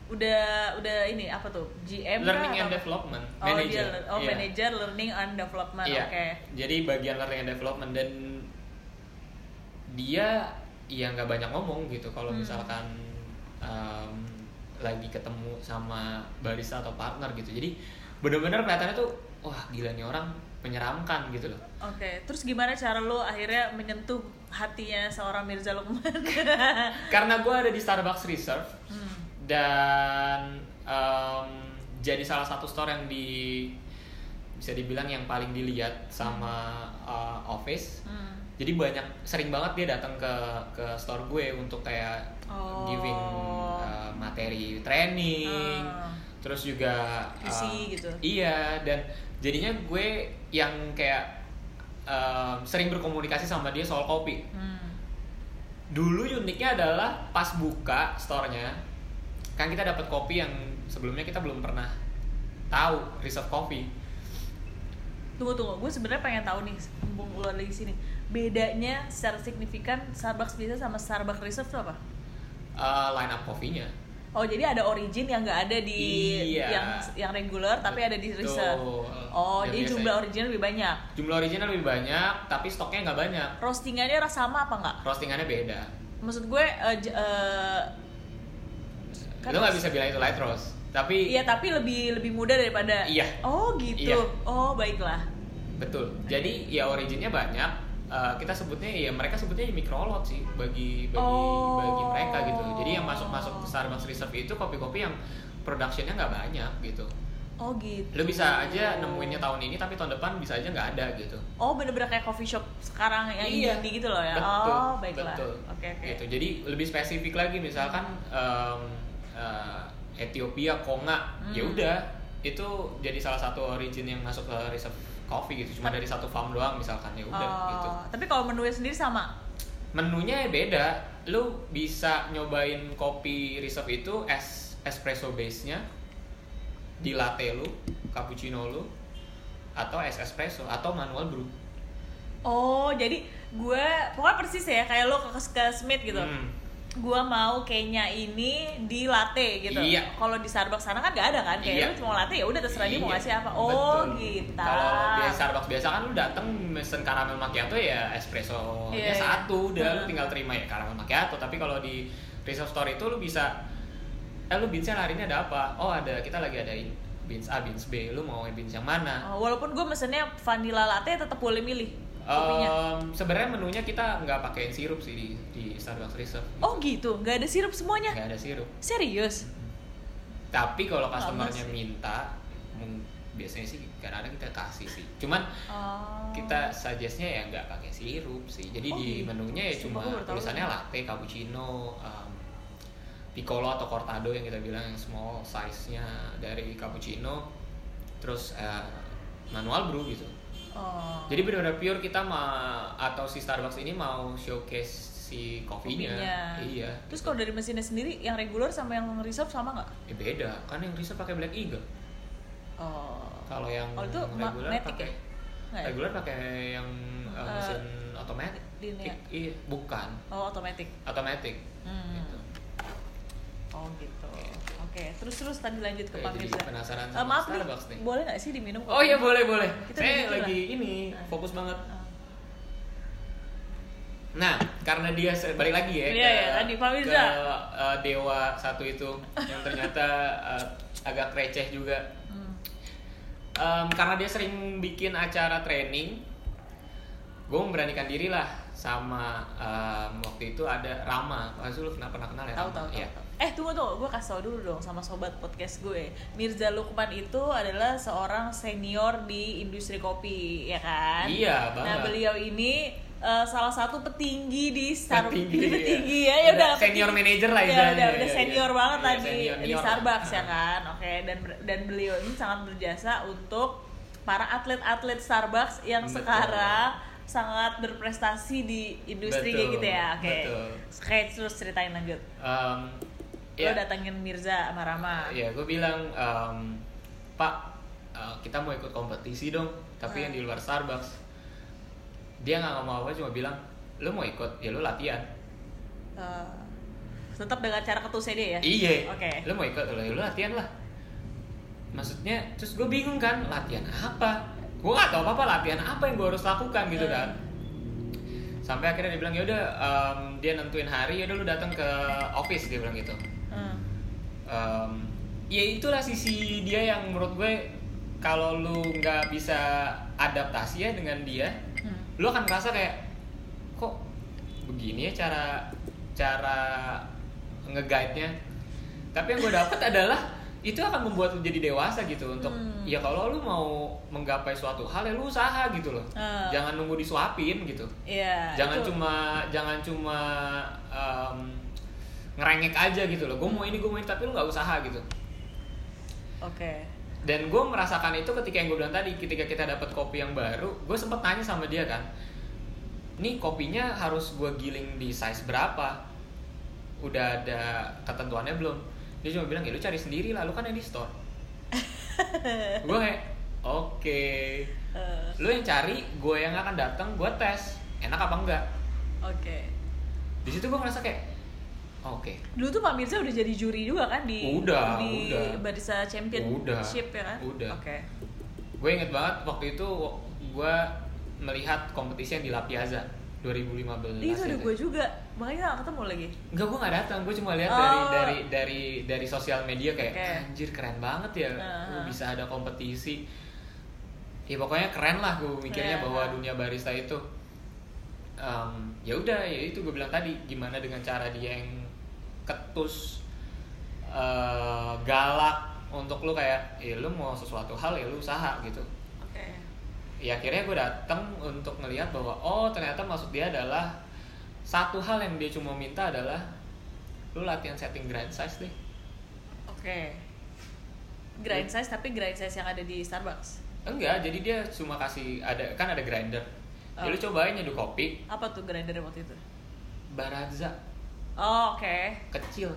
B: udah udah ini apa tuh GM kah
C: learning and
B: atau-
C: development
B: oh
C: manager
B: dia oh
C: Iya.
B: manager learning and development
C: Iya.
B: oke
C: Jadi bagian learning and development dan dia ya nggak banyak ngomong gitu kalau
B: Hmm.
C: misalkan em, lagi ketemu sama barista atau partner gitu. Jadi bener-bener kelihatannya tuh wah gila nih orang menyeramkan gitu loh.
B: Oke, terus gimana cara lo akhirnya menyentuh hatinya seorang Mirza Lukman? [laughs]
C: Karena gue ada di Starbucks Reserve
B: hmm.
C: dan em, jadi salah satu store yang di bisa dibilang yang paling dilihat sama uh, office
B: Hmm.
C: jadi banyak sering banget dia datang ke ke store gue untuk kayak
B: Oh.
C: giving uh, materi training
B: Ah.
C: terus juga uh,
B: gitu.
C: iya dan jadinya gue yang kayak um, sering berkomunikasi sama dia soal kopi.
B: Hmm.
C: dulu uniknya adalah pas buka store-nya kan kita dapat kopi yang sebelumnya kita belum pernah tahu reserve coffee
B: Tunggu tunggu, gue sebenarnya pengen tahu nih, mumpung lo lagi sini, bedanya secara signifikan Starbucks biasa sama Starbucks Reserve tuh apa?
C: uh, line up coffee-nya
B: Oh jadi ada origin yang nggak ada di
C: Iya.
B: yang yang regular tapi ada di reserve. Oh
C: Ya,
B: jadi
C: biasanya.
B: jumlah original lebih banyak.
C: jumlah original lebih banyak tapi stoknya nggak banyak
B: Roastingannya rasa sama apa nggak?
C: roastingannya beda
B: Maksud gue j- eh, kan-
C: lo nggak bisa bilang itu light roast tapi
B: Iya tapi lebih lebih muda daripada.
C: Iya.
B: Oh gitu.
C: Iya.
B: Oh baiklah.
C: betul jadi ya originnya banyak Uh, kita sebutnya ya mereka sebutnya mikrolot sih bagi bagi
B: Oh.
C: bagi mereka gitu jadi yang masuk masuk ke Starbucks Reserve itu kopi-kopi yang productionnya nggak banyak gitu
B: Oh gitu.
C: lo bisa aja nemuinnya tahun ini tapi tahun depan bisa aja nggak ada gitu
B: Oh bener-bener kayak coffee shop sekarang yang
C: Iya.
B: indie gitu loh ya.
C: betul
B: oh baiklah.
C: betul
B: Oke oke.
C: gitu jadi lebih spesifik lagi misalkan em, eh, Ethiopia Konga
B: Hmm.
C: ya udah itu jadi salah satu origin yang masuk ke reserve coffee gitu cuma dari satu farm doang misalkan ya udah
B: Oh,
C: gitu
B: Tapi kalau menunya sendiri sama.
C: menunya ya beda lu bisa nyobain kopi reserve itu es espresso base nya di latte lu cappuccino lu atau es espresso atau manual brew
B: Oh jadi gue pokoknya persis ya kayak lo ke ke Smith gitu.
C: Hmm.
B: Gue mau kayaknya ini di latte gitu.
C: Iya.
B: Kalau di Starbucks sana kan gak ada kan? Kayak
C: Iya.
B: lu cuma latte ya udah terserah dia mau
C: Iya,
B: ngasih apa. Oh
C: betul.
B: gitu.
C: Kalau di Starbucks biasa kan lu dateng mesen caramel macchiato ya espresso
B: Iya,
C: nya
B: iya.
C: satu udah lu tinggal terima ya caramel macchiato tapi kalau di reserve store itu lu bisa eh lu beansnya hari ini ada apa oh ada kita lagi adain beans A beans B lu mau beans yang mana
B: Oh, walaupun gue mesennya vanilla latte tetap boleh milih kopinya.
C: Em, sebenarnya menunya kita nggak pakein sirup sih di, di Starbucks Reserve
B: Oh gitu, nggak ada sirup semuanya?
C: nggak ada sirup
B: Serius?
C: tapi kalau customernya minta biasanya sih kadang-kadang kita kasih sih cuman
B: Oh.
C: kita suggestnya ya nggak pakai sirup sih jadi
B: Oh,
C: di
B: gitu.
C: menunya ya cuma tulisannya latte cappuccino um, piccolo atau cortado yang kita bilang yang small size nya dari cappuccino terus eh, manual brew gitu
B: Oh.
C: jadi benar-benar pure kita mau atau si Starbucks ini mau showcase si kopinya,
B: Kopinya.
C: iya
B: Terus kalau dari mesinnya sendiri, yang regular sama yang reserve sama nggak?
C: ya beda kan yang reserve pakai black eagle
B: Oh.
C: kalau yang
B: Oh, itu
C: regular pakai
B: ya? Ya?
C: regular pakai yang uh,
B: Eh,
C: mesin otomatis
B: linear.
C: iya bukan
B: Oh, otomatis.
C: otomatis
B: Hmm.
C: gitu.
B: Oh gitu. Oke, terus terus tadi lanjut ke Pak Mirza.
C: penasaran
B: Eh,
C: sama
B: maaf nih,
C: Starbucks nih.
B: boleh nggak sih diminum?
C: oh iya boleh boleh
B: Kita
C: saya lagi
B: lah.
C: ini
B: Nah.
C: fokus banget
B: Ah.
C: nah karena dia balik lagi ya
B: Iya, iya, tadi Pak Mirza.
C: ke uh, dewa satu itu yang ternyata uh, [laughs] agak receh juga
B: Hmm.
C: Em, karena dia sering bikin acara training gue memberanikan diri lah sama em, waktu itu ada Rama pasti lu pernah pernah kenal ya
B: Tahu tahu tahu.
C: Iya.
B: tahu. Eh tunggu tuh, gue kasih tau dulu dong sama sobat podcast gue. Mirza Lukman itu adalah seorang senior di industri kopi, ya kan?
C: Iya,
B: Nah
C: banget.
B: beliau ini eh, salah satu petinggi di Starbucks.
C: Petinggi, iya.
B: petinggi ya, ya
C: Udah senior
B: petinggi.
C: manager lah
B: Ya, udah, udah
C: iya,
B: senior
C: iya.
B: banget
C: Iya,
B: tadi
C: senior,
B: di
C: senior.
B: Starbucks ya kan. Oke, dan dan beliau ini sangat berjasa untuk para atlet-atlet Starbucks yang
C: Betul.
B: sekarang sangat berprestasi di industri kayak
C: Betul,
B: gitu ya. Oke.
C: betul.
B: Oke, terus ceritain lanjut.
C: Em,
B: Lo
C: ya,
B: datengin Mirza sama Rama.
C: ya gue bilang em, Pak eh, kita mau ikut kompetisi dong tapi yang di luar Starbucks. Dia nggak ngomong apa cuma bilang lu mau ikut? Ya lu latihan.
B: Eh, tetap dengan cara ketusnya dia ya?
C: Iya.
B: Oke.
C: lu mau ikut? Lu, lu latihan lah. Maksudnya terus gue bingung kan latihan apa? Gue gak tau apa apa latihan apa yang gue harus lakukan gitu
B: Hmm.
C: kan. Sampai akhirnya dia bilang ya udah em, dia nentuin hari ya udah lu datang ke office dia bilang gitu Em, ya itulah sisi dia yang menurut gue kalau lu nggak bisa adaptasi ya dengan dia
B: Hmm.
C: lu akan merasa kayak kok begini ya cara cara nge-guide nya tapi yang gue dapat adalah itu akan membuat lu jadi dewasa gitu untuk
B: Hmm.
C: ya kalau lu mau menggapai suatu hal ya lu usaha gitu loh
B: Ah.
C: jangan nunggu disuapin gitu
B: Iya.
C: jangan
B: itu.
C: cuma jangan cuma em, ngerengek aja gitu loh. Gue mau ini gue mau ini tapi lu nggak usaha gitu.
B: Oke.
C: dan gue merasakan itu ketika yang gue bilang tadi ketika kita dapat kopi yang baru gue sempat tanya sama dia kan nih kopinya harus gue giling di size berapa? Udah ada ketentuannya belum? Dia cuma bilang ya lu cari sendiri lah lu kan yang di store. [laughs] Gue kayak oke.
B: Eh,
C: lu yang cari gue yang akan datang gue tes. Enak apa enggak?
B: Oke.
C: di situ gue ngerasa kayak oke
B: Dulu tuh Pak Mirza udah jadi juri juga kan di
C: Udah,
B: di
C: udah.
B: Barista Championship ya kan?
C: Udah.
B: Oke.
C: gue inget banget waktu itu gue melihat kompetisi yang di La Piazza 2015
B: Itu ada gue juga. Makanya gak ketemu lagi.
C: Enggak, gue gak datang. Gue cuma lihat
B: Oh.
C: dari dari dari dari sosial media kayak
B: Oke.
C: anjir keren banget ya.
B: Uh-huh.
C: Lu bisa ada kompetisi. Ya pokoknya keren lah gue mikirnya
B: Iya.
C: bahwa dunia barista itu em, ya udah ya itu gue bilang tadi gimana dengan cara dia yang ketus eh, galak untuk lu kayak ya lu mau sesuatu hal ya lu usaha gitu
B: Oke.
C: ya akhirnya gue datang untuk ngelihat bahwa oh ternyata maksud dia adalah satu hal yang dia cuma minta adalah lu latihan setting grind size deh
B: Oke. Grind size tapi grind size yang ada di Starbucks.
C: enggak jadi dia cuma kasih ada kan ada grinder ya lu
B: Oh.
C: cobain nyeduh kopi
B: Apa tuh grinder waktu itu?
C: barazza
B: Oh, oke.
C: kecil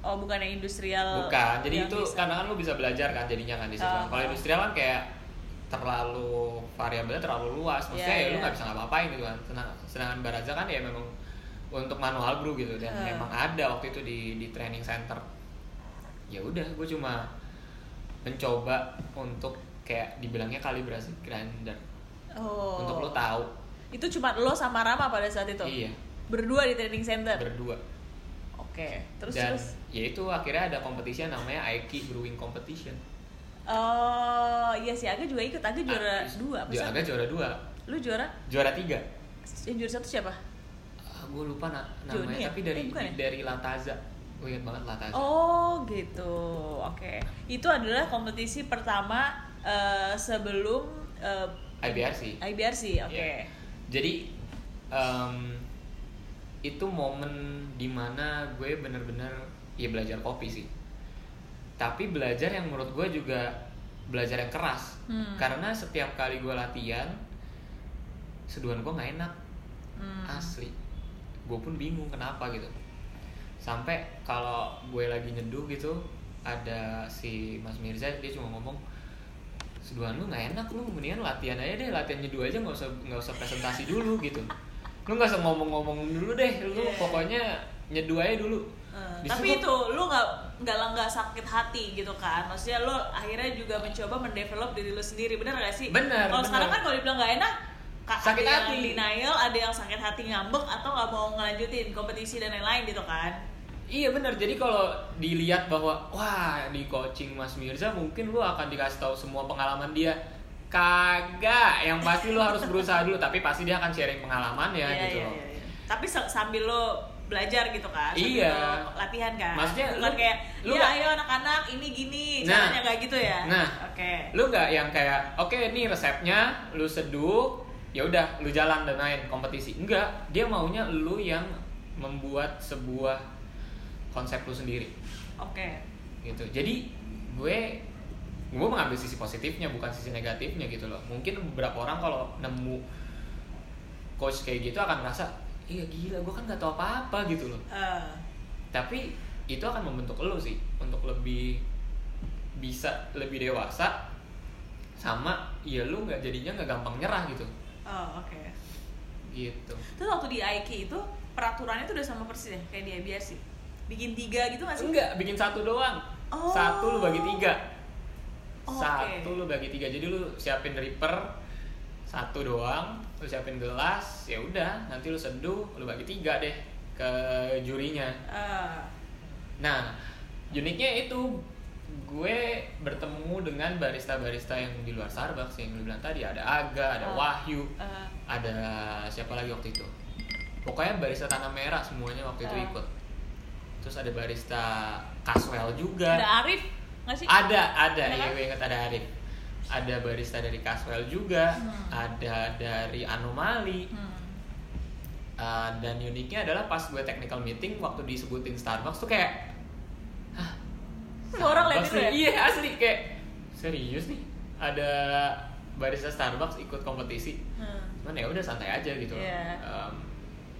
B: Oh, bukan yang industrial.
C: bukan jadi itu
B: bisa.
C: karena kan lu bisa belajar kan jadinya kan di situ
B: Oh,
C: kalau
B: oh.
C: industrial kan kayak terlalu variabelnya terlalu luas maksudnya
B: Iya,
C: ya lu
B: iya.
C: nggak bisa ngapa-ngapain gitu kan Sedang- sedangkan barazza kan ya memang untuk manual brew gitu dan
B: Hmm.
C: memang ada waktu itu di di training center ya udah gue cuma mencoba untuk kayak dibilangnya kalibrasi grinder
B: Oh.
C: untuk lo tahu
B: Itu cuma lo sama Rama pada saat itu.
C: iya
B: Berdua di training center.
C: berdua
B: Oke. Terus
C: dan
B: terus.
C: ya itu akhirnya ada kompetisi namanya Aiki Brewing Competition
B: Oh, iya sih Aga juga ikut. Aga juara
C: Ah,
B: dua. apa
C: ju-
B: satu?
C: agak juara dua
B: Lu juara?
C: juara tiga
B: Yang juara satu siapa?
C: gue lupa na-
B: Joni
C: namanya
B: ya?
C: tapi dari
B: Eh, bukan ya?
C: dari Lataza gue ingat banget Lataza
B: Oh gitu, oke. Itu adalah kompetisi pertama eh, sebelum eh,
C: IBRC
B: IBRC, oke.
C: Iya. jadi em, itu momen di mana gue bener-bener ya belajar kopi sih. Tapi belajar yang menurut gue juga belajar yang keras.
B: Hmm.
C: karena setiap kali gue latihan seduhan gue nggak enak.
B: Hmm.
C: asli. Gue pun bingung kenapa gitu. Sampai kalau gue lagi nyeduh gitu ada si Mas Mirza dia cuma ngomong seduhan lu nggak enak lu mendingan latihan aja deh latihan nyeduh aja nggak usah nggak usah presentasi dulu gitu lu nggak usah ngomong-ngomong dulu deh lu
B: Iya.
C: pokoknya nyeduh aja dulu Di
B: tapi itu lu nggak nggak nggak sakit hati gitu kan maksudnya lu akhirnya juga mencoba mendevelop diri lu sendiri bener gak sih
C: Bener,
B: kalau sekarang kan kalau dibilang nggak enak ka-
C: Sakit
B: ada yang
C: hati.
B: denial ada yang sakit hati ngambek atau nggak mau ngelanjutin kompetisi dan lain-lain gitu kan
C: Iya benar. Jadi kalau dilihat bahwa wah di coaching Mas Mirza mungkin lu akan dikasih tahu semua pengalaman dia. Kagak, yang pasti lu harus berusaha dulu tapi pasti dia akan sharing pengalaman ya
B: Iya,
C: gitu. loh.
B: iya, iya. tapi sambil lo belajar gitu kan sambil
C: Iya.
B: lo latihan kan
C: Maksudnya
B: bukan
C: lu-
B: kayak
C: lu
B: ya
C: nggak-
B: ayo anak-anak ini gini
C: Nah.
B: caranya kayak gitu ya
C: Nah.
B: oke
C: Lu nggak yang kayak oke ini resepnya lu seduh, ya udah lu jalan dan main kompetisi. Enggak, dia maunya lu yang membuat sebuah konsep lu sendiri
B: oke
C: gitu. Jadi gue gue mengambil sisi positifnya bukan sisi negatifnya gitu loh. Mungkin beberapa orang kalau nemu coach kayak gitu akan merasa iya gila gue kan nggak tahu apa-apa gitu loh.
B: Eh,
C: Tapi itu akan membentuk lo sih untuk lebih bisa lebih dewasa sama ya lu nggak jadinya nggak gampang nyerah gitu.
B: Oh, oke.
C: Gitu.
B: Terus waktu di Aiki itu peraturannya tuh udah sama persis ya? Kayak di IBRC bikin tiga gitu nggak sih?
C: Enggak bikin satu doang.
B: Oh.
C: satu lu bagi tiga
B: Oh,
C: satu
B: oke.
C: lu bagi tiga jadi lu siapin dripper satu doang lu siapin gelas ya udah nanti lu seduh lu bagi tiga deh ke jurinya
B: Ah.
C: nah uniknya itu gue bertemu dengan barista-barista yang di luar Starbucks yang lu bilang tadi ada Aga ada
B: Ah.
C: Wahyu
B: Ah.
C: ada siapa lagi waktu itu pokoknya barista tanah merah semuanya waktu itu
B: Ah.
C: ikut terus ada barista Caswell juga
B: ada Arif nggak sih
C: ada ada ya
B: kan?
C: gue ingat ada Arif ada barista dari Caswell juga
B: Hmm.
C: ada dari Anomali
B: Hmm.
C: Uh, dan uniknya adalah pas gue technical meeting waktu disebutin Starbucks tuh kayak Hah,
B: Semua orang itu ya?
C: nih?" Iya asli kayak serius nih ada barista Starbucks ikut kompetisi
B: Hmm.
C: cuman ya udah santai aja gitu
B: Iya.
C: Um,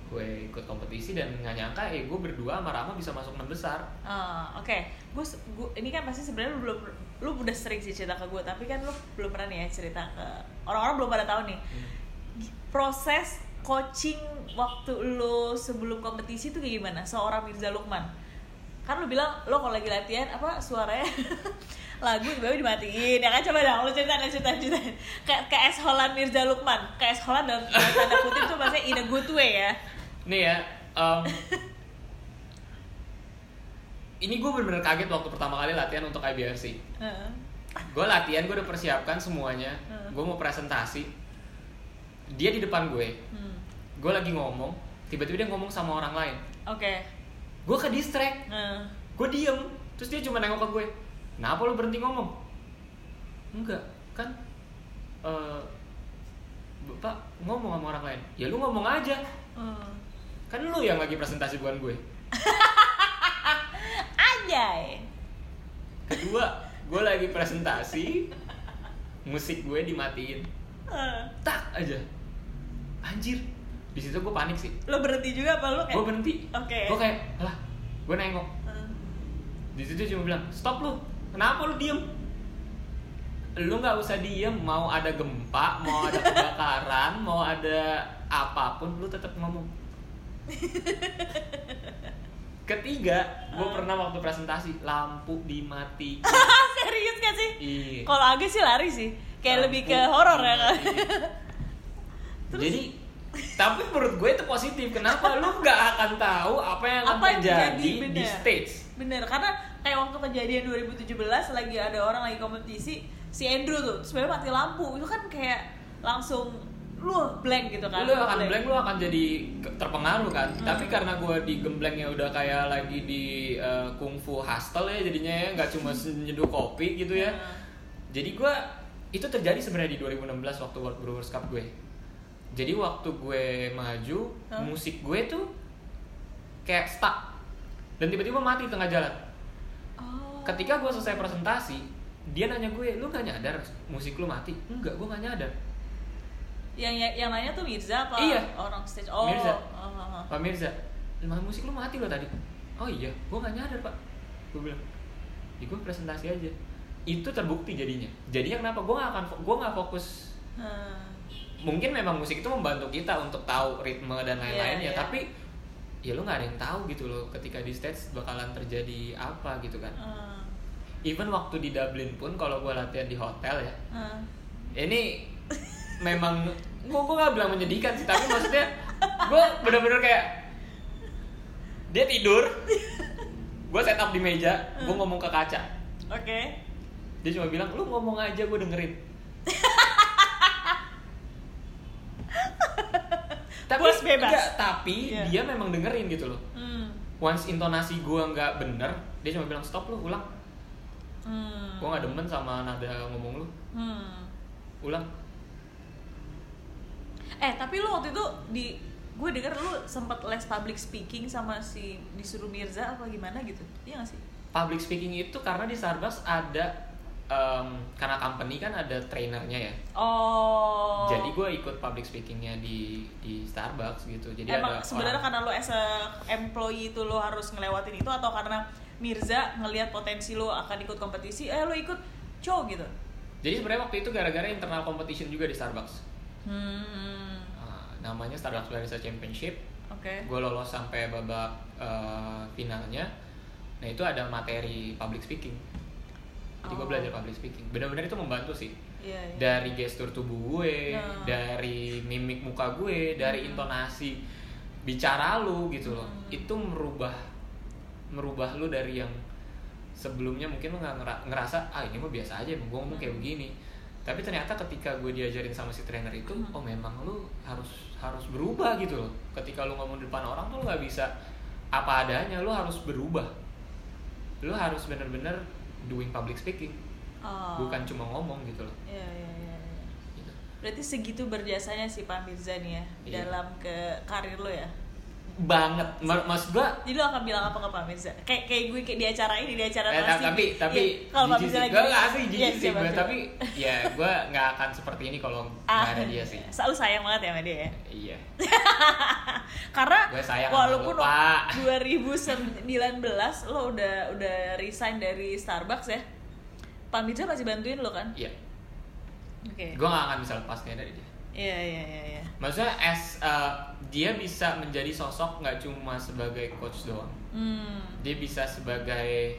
C: gue ikut kompetisi dan nggak nyangka eh gue berdua sama Rama bisa masuk enam besar
B: Ah, oke. Gue ini kan pasti sebenarnya lu belum lu udah sering sih cerita ke gue, tapi kan lu belum pernah nih ya cerita ke orang-orang belum pada tahu nih. Proses coaching waktu lu sebelum kompetisi itu kayak gimana? Seorang Mirza Lukman. Kan lu bilang lo kalau lagi latihan apa suaranya [laughs] lagu tiba-tiba dimatiin ya kan coba dong lu cerita cerita cerita kayak kayak es Holland Mirza Lukman kayak es Holland dalam tanda kutip tuh maksudnya in a good way ya
C: nih ya um, [laughs] ini gue bener-bener kaget waktu pertama kali latihan untuk IBRC
B: Heeh.
C: gue latihan gue udah persiapkan semuanya.
B: Hmm.
C: gue mau presentasi. Dia di depan gue.
B: Hmm.
C: gue lagi ngomong tiba-tiba dia ngomong sama orang lain.
B: Oke.
C: Gue ke distract.
B: Heeh.
C: gue diem terus dia cuma nengok ke gue. Kenapa lu berhenti ngomong? Enggak kan eh bapak ngomong sama orang lain. Ya lu ngomong aja.
B: Hmm.
C: Kan lu yang lagi presentasi bukan gue. [laughs]
B: Anjay.
C: kedua gue lagi presentasi musik gue dimatiin.
B: Eh,
C: tak aja. Anjir di situ gue panik sih.
B: Lo berhenti juga apa lo kayak?
C: gue berhenti.
B: Oke.
C: gue kayak lah gue nengok.
B: Eh,
C: di situ cuma bilang stop lu. Kenapa lu diem? Lu nggak usah diem. Mau ada gempa mau ada kebakaran mau ada apa pun lu tetap ngomong [laughs] ketiga gue pernah waktu presentasi lampu dimati [laughs]
B: Serius gak sih?
C: iya
B: Kalau agak sih lari sih. Kayak lebih ke
C: Lampu
B: horor ya kan.
C: dimatiin. [laughs] jadi tapi menurut gue itu positif kenapa lu nggak akan tahu apa yang akan
B: Apa yang
C: terjadi
B: terjadi,
C: di
B: bener.
C: stage
B: Bener, karena kayak waktu kejadian 2017 lagi ada orang lagi kompetisi si Andrew tuh sebenarnya mati lampu itu kan kayak langsung lu blank gitu kan?
C: Lu akan blank lu akan jadi terpengaruh kan?
B: Hmm.
C: tapi karena gue di gemblengnya udah kayak lagi di uh, kungfu hustle ya jadinya ya nggak cuma nyeduh kopi gitu ya.
B: Hmm.
C: jadi gue itu terjadi sebenarnya di 2016 waktu World Brewers Cup gue. Jadi waktu gue maju
B: Hah?
C: musik gue tuh kayak stuck. Dan tiba-tiba mati di tengah jalan.
B: Oh.
C: ketika gue selesai presentasi dia nanya gue lu gak nyadar musik lu mati? Enggak gue gak nyadar
B: yang yang, nanya tuh Mirza apa
C: Iya.
B: orang stage oh
C: Mirza.
B: oh, oh, oh.
C: Pak Mirza, "Lah, musik lu mati lo tadi. Oh iya, gue gak nyadar pak. Gue bilang, ya gue presentasi aja. Itu terbukti jadinya. Jadinya kenapa? Gue gak akan, gue gak fokus.
B: Hmm.
C: Mungkin memang musik itu membantu kita untuk tahu ritme dan lain-lain
B: Iya,
C: ya.
B: iya.
C: Tapi ya lu nggak ada yang tahu gitu loh ketika di stage bakalan terjadi apa gitu kan.
B: Hmm.
C: Even waktu di Dublin pun kalau gue latihan di hotel ya,
B: Hmm.
C: ini [laughs] memang gue gue gak bilang menyedihkan sih tapi maksudnya gue bener-bener kayak dia tidur gue setup di meja gue ngomong ke kaca
B: oke
C: dia cuma bilang lu ngomong aja gue dengerin [laughs] tapi
B: bebas.
C: enggak, tapi
B: Iya.
C: dia memang dengerin gitu loh
B: hmm.
C: once intonasi gue nggak bener dia cuma bilang stop lu ulang
B: Hmm.
C: gue nggak demen sama nada ngomong lu
B: Hmm.
C: ulang
B: Eh tapi lu waktu itu di gue denger lu sempat les public speaking sama si disuruh Mirza apa gimana gitu. Iya gak sih?
C: Public speaking itu karena di Starbucks ada em, karena company kan ada trainernya ya.
B: Oh.
C: Jadi gue ikut public speakingnya di di Starbucks gitu. Jadi
B: emang sebenarnya karena lu as a employee itu lu harus ngelewatin itu atau karena Mirza ngelihat potensi lu akan ikut kompetisi eh lu ikut cow gitu?
C: Jadi sebenarnya waktu itu gara-gara internal competition juga di Starbucks.
B: Hmm
C: namanya Starbucks Barista Championship
B: oke Oke.
C: gue lolos sampai babak eh, finalnya nah itu ada materi public speaking jadi gue
B: Oh.
C: belajar public speaking benar-benar itu membantu sih
B: Iya, iya.
C: dari gestur tubuh gue
B: Nah.
C: dari mimik muka gue dari
B: Hmm.
C: intonasi bicara lu gitu loh
B: Hmm.
C: itu merubah merubah lu dari yang sebelumnya mungkin lu nggak ngera- ngerasa ah ini mah biasa aja emang gue ngomong kayak
B: Hmm.
C: begini tapi ternyata ketika gue diajarin sama si trainer itu
B: Hmm.
C: oh memang lu harus harus berubah gitu loh ketika lu ngomong di depan orang tuh lu nggak bisa apa adanya lu harus berubah lu harus bener-bener doing public speaking
B: Oh.
C: bukan cuma ngomong gitu loh
B: Iya, iya, iya. iya.
C: gitu.
B: Berarti segitu berjasanya si Pak Mirza nih ya
C: Iya.
B: dalam ke karir lo ya.
C: Banget maksud gua
B: Jadi lo akan bilang apa ke Pak Mirza? Kayak kayak gue kayak di acara ini di acara
C: eh,
B: TV.
C: tapi tapi
B: Iya, kalau Pak Mirza
C: sih
B: lagi
C: gue nggak
B: Iya,
C: jijik sih gue tapi ya gue nggak akan seperti ini kalau
B: Ah,
C: nggak ada dia sih [laughs]
B: Selalu sayang banget ya sama dia ya.
C: iya [laughs]
B: Karena
C: Gue sayang
B: walaupun
C: Pak. [laughs]
B: 2019 lo udah udah resign dari Starbucks ya. Pak Mirza masih bantuin lo kan?
C: iya
B: Oke.
C: gue nggak akan bisa lepasnya dari dia
B: Iya iya iya iya.
C: maksudnya as uh, dia bisa menjadi sosok nggak cuma sebagai coach doang
B: Hmm.
C: dia bisa sebagai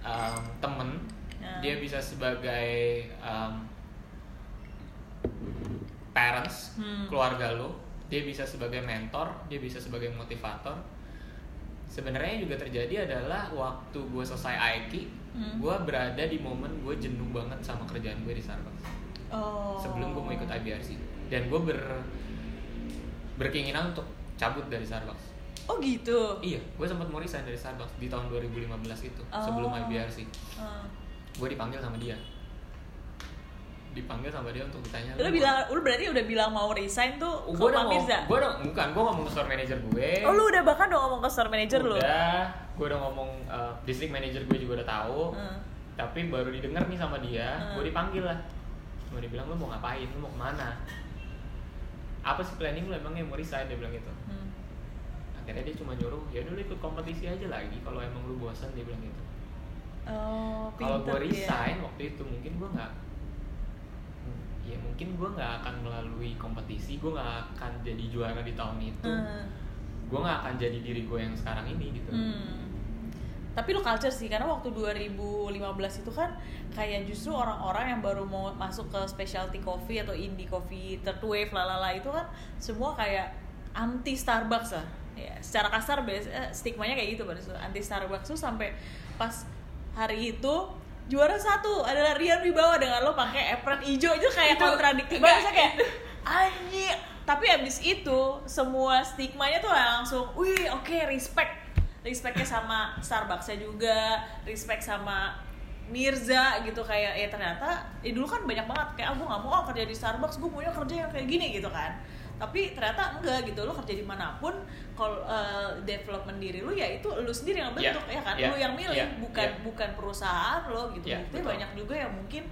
C: um, temen
B: Ya.
C: dia bisa sebagai um, parents
B: Hmm.
C: keluarga lo dia bisa sebagai mentor dia bisa sebagai motivator sebenarnya yang juga terjadi adalah waktu gue selesai Aiki
B: Hmm.
C: gue berada di momen gue jenuh banget sama kerjaan gue di Starbucks
B: Oh.
C: sebelum gue mau ikut IBRC dan gue ber berkeinginan untuk cabut dari Starbucks
B: Oh gitu.
C: iya gue sempat mau resign dari Starbucks di tahun 2015 itu
B: Oh.
C: sebelum IBRC
B: Hmm.
C: gue dipanggil sama dia dipanggil sama dia untuk ditanya
B: Lu bilang, lu berarti udah bilang mau resign tuh ke
C: gue udah
B: Pak Mirza?
C: gue udah bukan gue ngomong ke store manager gue
B: Oh lu udah bahkan udah ngomong ke store manager lu?
C: udah gue udah ngomong uh, district manager gue juga udah tahu
B: Hmm.
C: tapi baru didengar nih sama dia
B: Hmm.
C: gue dipanggil lah gue dibilang lu mau ngapain lu mau ke mana apa sih planning lu emangnya mau resign dia bilang gitu
B: Hmm.
C: akhirnya dia cuma nyuruh ya dulu ikut kompetisi aja lagi kalau emang lu bosan dia bilang gitu
B: Oh,
C: kalau gue
B: dia.
C: resign waktu itu mungkin gue nggak ya mungkin gue nggak akan melalui kompetisi gue nggak akan jadi juara di tahun itu
B: Hmm.
C: gue nggak akan jadi diri gue yang sekarang ini gitu
B: Hmm. Tapi lu culture sih, karena waktu 2015 itu kan kayak justru orang-orang yang baru mau masuk ke specialty coffee atau indie coffee, third wave, lalala itu kan semua kayak anti Starbucks lah. Ya, secara kasar biasa eh, stigmanya kayak gitu pada saat anti Starbucks tuh sampai pas hari itu juara satu adalah Rian Wibawa dengan lo pakai apron hijau. Itu kayak
C: Itu-
B: kontradiktif banget kayak anjir tapi abis itu semua stigmanya tuh langsung wih oke respect respectnya sama Starbucksnya juga respect sama Mirza gitu kayak ya ternyata ya dulu kan banyak banget kayak ah gue nggak mau ah kerja di Starbucks gue maunya kerja yang kayak gini gitu kan. Tapi ternyata enggak gitu lo kerja di mana pun kalau eh, development diri lu ya itu lu sendiri yang bentuk
C: Ya,
B: ya kan?
C: ya,
B: lu yang milih
C: ya,
B: bukan
C: ya.
B: bukan perusahaan lo gitu.
C: Ya,
B: Buktinya
C: betul.
B: banyak juga yang mungkin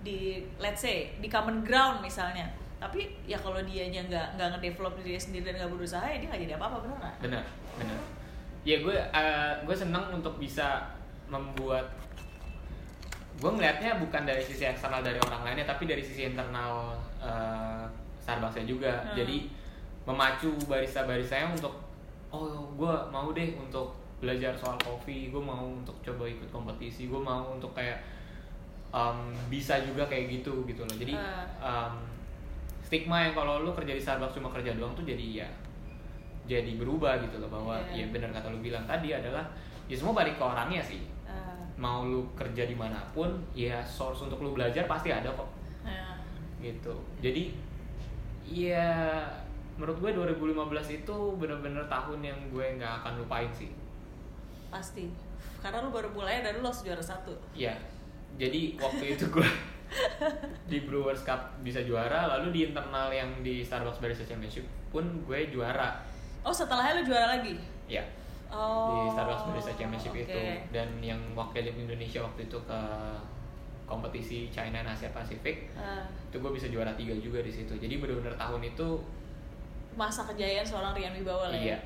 B: di let's say di common ground misalnya. Tapi ya kalau dianya nggak nggak ngedevelop diri sendiri dan nggak berusaha ya dia nggak jadi apa apa bener nggak
C: benar benar ya gue uh, gue seneng untuk bisa membuat gue ngelihatnya bukan dari sisi eksternal dari orang lainnya tapi dari sisi internal uh, Starbucksnya juga.
B: Hmm.
C: jadi memacu barista-baristanya untuk oh gue mau deh untuk belajar soal kopi gue mau untuk coba ikut kompetisi gue mau untuk kayak um, bisa juga kayak gitu gitu loh. Jadi um, stigma yang kalau lu kerja di Starbucks cuma kerja doang tuh jadi ya jadi berubah gitu loh bahwa
B: Iya.
C: ya benar kata lu bilang tadi adalah ya semua balik ke orangnya sih.
B: Ah,
C: mau lu kerja di mana pun ya source untuk lu belajar pasti ada kok.
B: Ya.
C: gitu. Jadi ya menurut gue 2015 itu bener-bener tahun yang gue nggak akan lupain sih.
B: Pasti. Karena lu baru mulai dan lu langsung juara satu.
C: Ya jadi waktu itu gue [laughs] di Brewers Cup bisa juara lalu di internal yang di Starbucks Barista Championship pun gue juara
B: oh setelahnya lu juara lagi?
C: Ya
B: oh
C: di Starbucks Barista Championship
B: oke.
C: itu. Dan yang wakilin Indonesia waktu itu ke kompetisi China dan Asia Pasifik
B: Ah,
C: itu gue bisa juara tiga juga di situ. Jadi benar-benar tahun itu
B: masa kejayaan seorang Rian Wibawa lah
C: Iya.
B: ya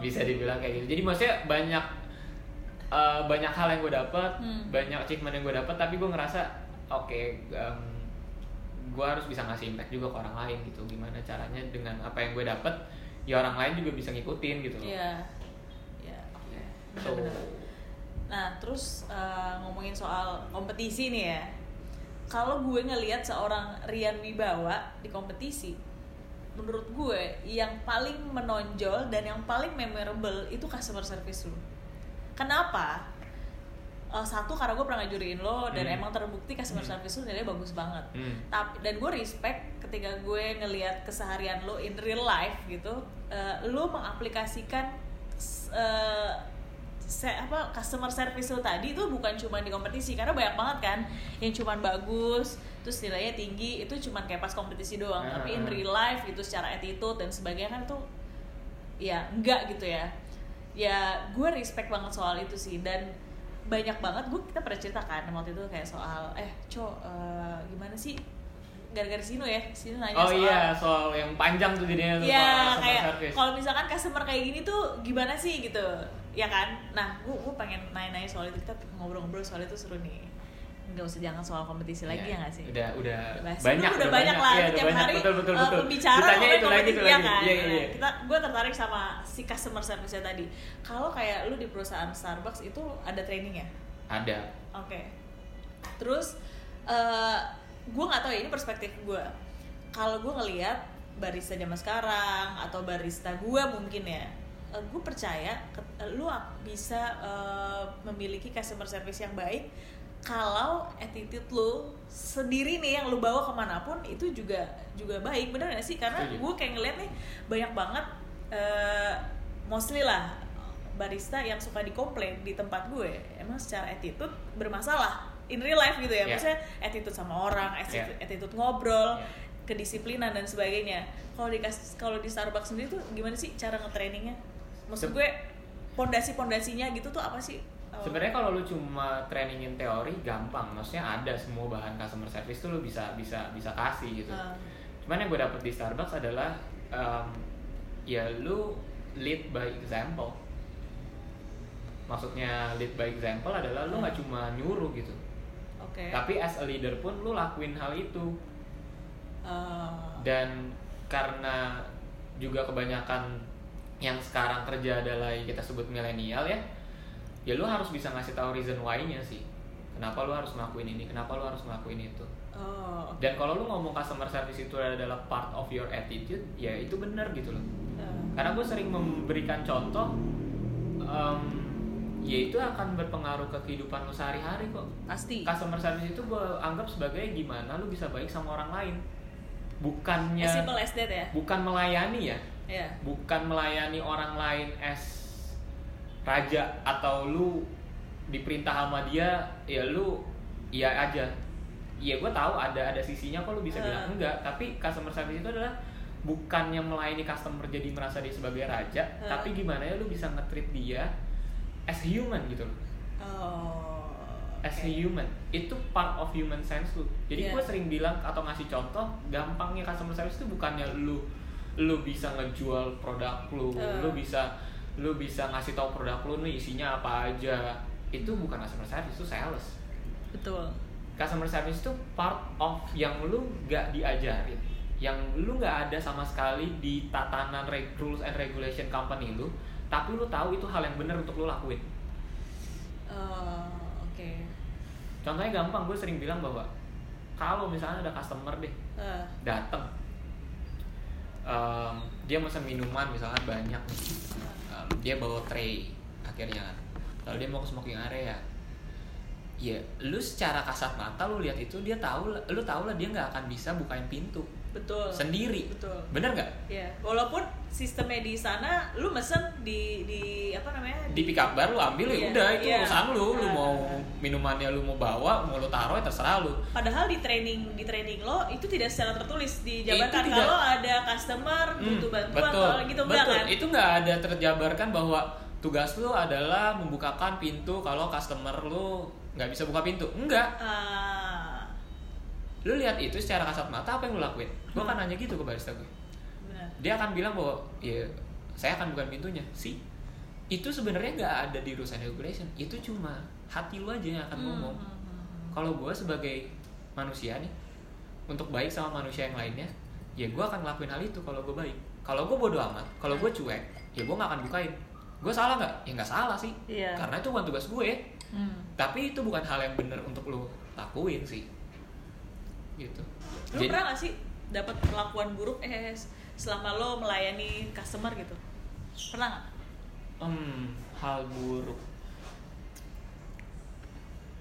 C: bisa dibilang kayak gitu. Jadi maksudnya banyak eh, banyak hal yang gue dapat
B: Hmm.
C: banyak achievement yang gue dapat tapi gue ngerasa oke em, gue harus bisa ngasih impact juga ke orang lain gitu. Gimana caranya dengan apa yang gue dapat ya orang lain juga bisa ngikutin gitu loh
B: Iya. Iya.
C: so
B: Benar-benar. Nah, terus eh, ngomongin soal kompetisi nih ya. Kalau gue ngelihat seorang Rian Wibawa di kompetisi, menurut gue yang paling menonjol dan yang paling memorable itu customer service lu. Kenapa? Eh, satu karena gue pernah ngajurin lo dan
C: Hmm.
B: emang terbukti customer
C: Hmm.
B: service lu nilainya bagus banget.
C: hmm.
B: Tapi dan gue respect ketika gue ngelihat keseharian lo in real life gitu, eh, lo mengaplikasikan eh, se- apa customer service lo tadi itu bukan cuma di kompetisi karena banyak banget kan yang cuman bagus terus nilainya tinggi itu cuman kayak pas kompetisi doang
C: Ah.
B: tapi in real life gitu secara attitude dan sebagainya kan itu ya enggak gitu ya ya gue respect banget soal itu sih dan banyak banget gue kita pernah cerita kan waktu itu kayak soal eh co eh, gimana sih? Gara-gara Sino ya Sino nanya
C: oh
B: soal
C: iya soal yang panjang tuh jadinya tuh customer
B: kayak kalau misalkan customer kayak gini tuh gimana sih gitu ya kan? Nah gue gue pengen nanya-nanya soal itu kita ngobrol-ngobrol soal itu seru nih nggak usah jangan soal kompetisi lagi ya nggak sih?
C: udah udah
B: Bahas.
C: banyak
B: Lu udah banyak lah
C: Iya,
B: tiap
C: udah banyak.
B: hari
C: betul betul
B: uh,
C: betul.
B: pembicara
C: Ditanya
B: ngomongin
C: itu lagi itu
B: kompetisi, ya
C: lagi.
B: kan?
C: Iya iya
B: Nah,
C: iya.
B: Kita gue tertarik sama si customer service tadi. Kalau kayak lu di perusahaan Starbucks itu ada training ya?
C: Ada.
B: Oke. Terus eh gue nggak tahu ya ini perspektif gue. Kalau gue ngelihat barista zaman sekarang atau barista gue mungkin ya, gue percaya ke- eh, lu bisa eh, memiliki customer service yang baik kalau attitude lu sendiri nih yang lu bawa ke mana pun itu juga juga baik. Bener gak sih? Karena gue kayak ngeliat nih banyak banget eh, mostly lah barista yang suka dikomplain di tempat gue. Emang secara attitude bermasalah in real life gitu ya.
C: Yeah.
B: maksudnya attitude sama orang attitude,
C: Yeah.
B: attitude ngobrol
C: Yeah.
B: kedisiplinan dan sebagainya. Kalau di kalau di Starbucks sendiri tuh gimana sih cara nge-trainingnya? Maksud gue pondasi-pondasinya gitu tuh apa sih
C: Sebenarnya kalau lu cuma trainingin teori gampang, maksudnya ada semua bahan customer service tuh lu bisa bisa bisa kasih gitu.
B: uh,
C: Cuman yang gue dapet di Starbucks adalah em, ya lu lead by example. Maksudnya lead by example adalah lu nggak cuma nyuruh gitu,
B: oke.
C: Tapi as a leader pun lu lakuin hal itu.
B: Uh,
C: Dan karena juga kebanyakan yang sekarang kerja adalah yang kita sebut milenial ya, ya lu harus bisa ngasih tahu reason why-nya sih. Kenapa lu harus ngelakuin ini? Kenapa lu harus ngelakuin itu?
B: oh.
C: Dan kalau lu ngomong customer service itu adalah part of your attitude, ya itu benar gitu loh.
B: Uh,
C: Karena gue sering memberikan contoh, em, ya itu akan berpengaruh ke kehidupan lu sehari-hari kok.
B: pasti
C: Customer service itu gue anggap sebagai gimana lu bisa baik sama orang lain, bukannya
B: as as that ya
C: bukan melayani ya,
B: ya
C: bukan melayani orang lain as raja atau lu diperintah sama dia ya lu iya aja iya gue tahu ada ada sisinya kok lu bisa
B: Uh.
C: bilang enggak tapi customer service itu adalah bukannya melayani customer jadi merasa dia sebagai raja
B: Uh.
C: tapi gimana ya lu bisa nge-treat dia as human gitu loh
B: oh
C: as a human itu part of human sense lu jadi
B: Iya.
C: gue sering bilang atau ngasih contoh gampangnya customer service itu bukannya lu lu bisa ngejual produk lu
B: Eh.
C: lu bisa lu bisa ngasih tahu produk lu nih isinya apa aja. Itu bukan customer service itu sales.
B: Betul.
C: Customer service itu part of yang lu nggak diajarin. Yang lu nggak ada sama sekali di tatanan rules and regulation company lu tapi lu tahu itu hal yang benar untuk lu lakuin.
B: Oh, oke.
C: Contohnya gampang gue sering bilang bahwa kalau misalnya ada customer deh
B: Eh,
C: datang Em, dia pesan minuman misalkan banyak nih. Em, dia bawa tray akhirnya. Kan lalu dia mau ke smoking area. Ya lu secara kasat mata lu lihat itu dia tahu lu tahu lah dia nggak akan bisa bukain pintu
B: betul.
C: sendiri.
B: Betul.
C: Bener nggak?
B: Ya walaupun sistemnya di sana lu mesen di di apa namanya
C: di pick up bar lu ambil ya
B: Iya,
C: udah itu
B: iya.
C: urusan lu lu
B: Ah,
C: mau minumannya lu mau bawa mau lu taruh ya terserah lu
B: Padahal di training di training lo itu tidak secara tertulis dijabarkan
C: tidak.
B: kalau ada customer
C: Hmm,
B: butuh bantuan
C: betul,
B: kalau gitu enggak
C: betul.
B: kan?
C: Itu nggak ada terjabarkan bahwa tugas lu adalah membukakan pintu kalau customer lu nggak bisa buka pintu. Enggak.
B: Ah,
C: Lu lihat itu secara kasat mata apa yang lu lakuin? Gua
B: Hmm.
C: kan nanya gitu ke barista gue. Dia akan bilang bahwa ya saya akan bukan pintunya. sih itu sebenarnya nggak ada di rules and regulation. Itu cuma hati lu aja yang akan
B: Hmm,
C: ngomong.
B: hmm, hmm, hmm.
C: Kalau gue sebagai manusia nih untuk baik sama manusia yang lainnya, ya gue akan ngelakuin hal itu kalau gue baik kalau gue bodoh amat kalau gue cuek ya gue nggak akan bukain gue salah nggak ya nggak salah sih
B: Iya.
C: karena itu bukan tugas gue
B: Hmm.
C: tapi itu bukan hal yang bener untuk lo lakuin sih gitu
B: Lu pernah gak sih dapat perlakuan buruk eh selama lo melayani customer gitu? Pernah nggak?
C: Hmm, hal buruk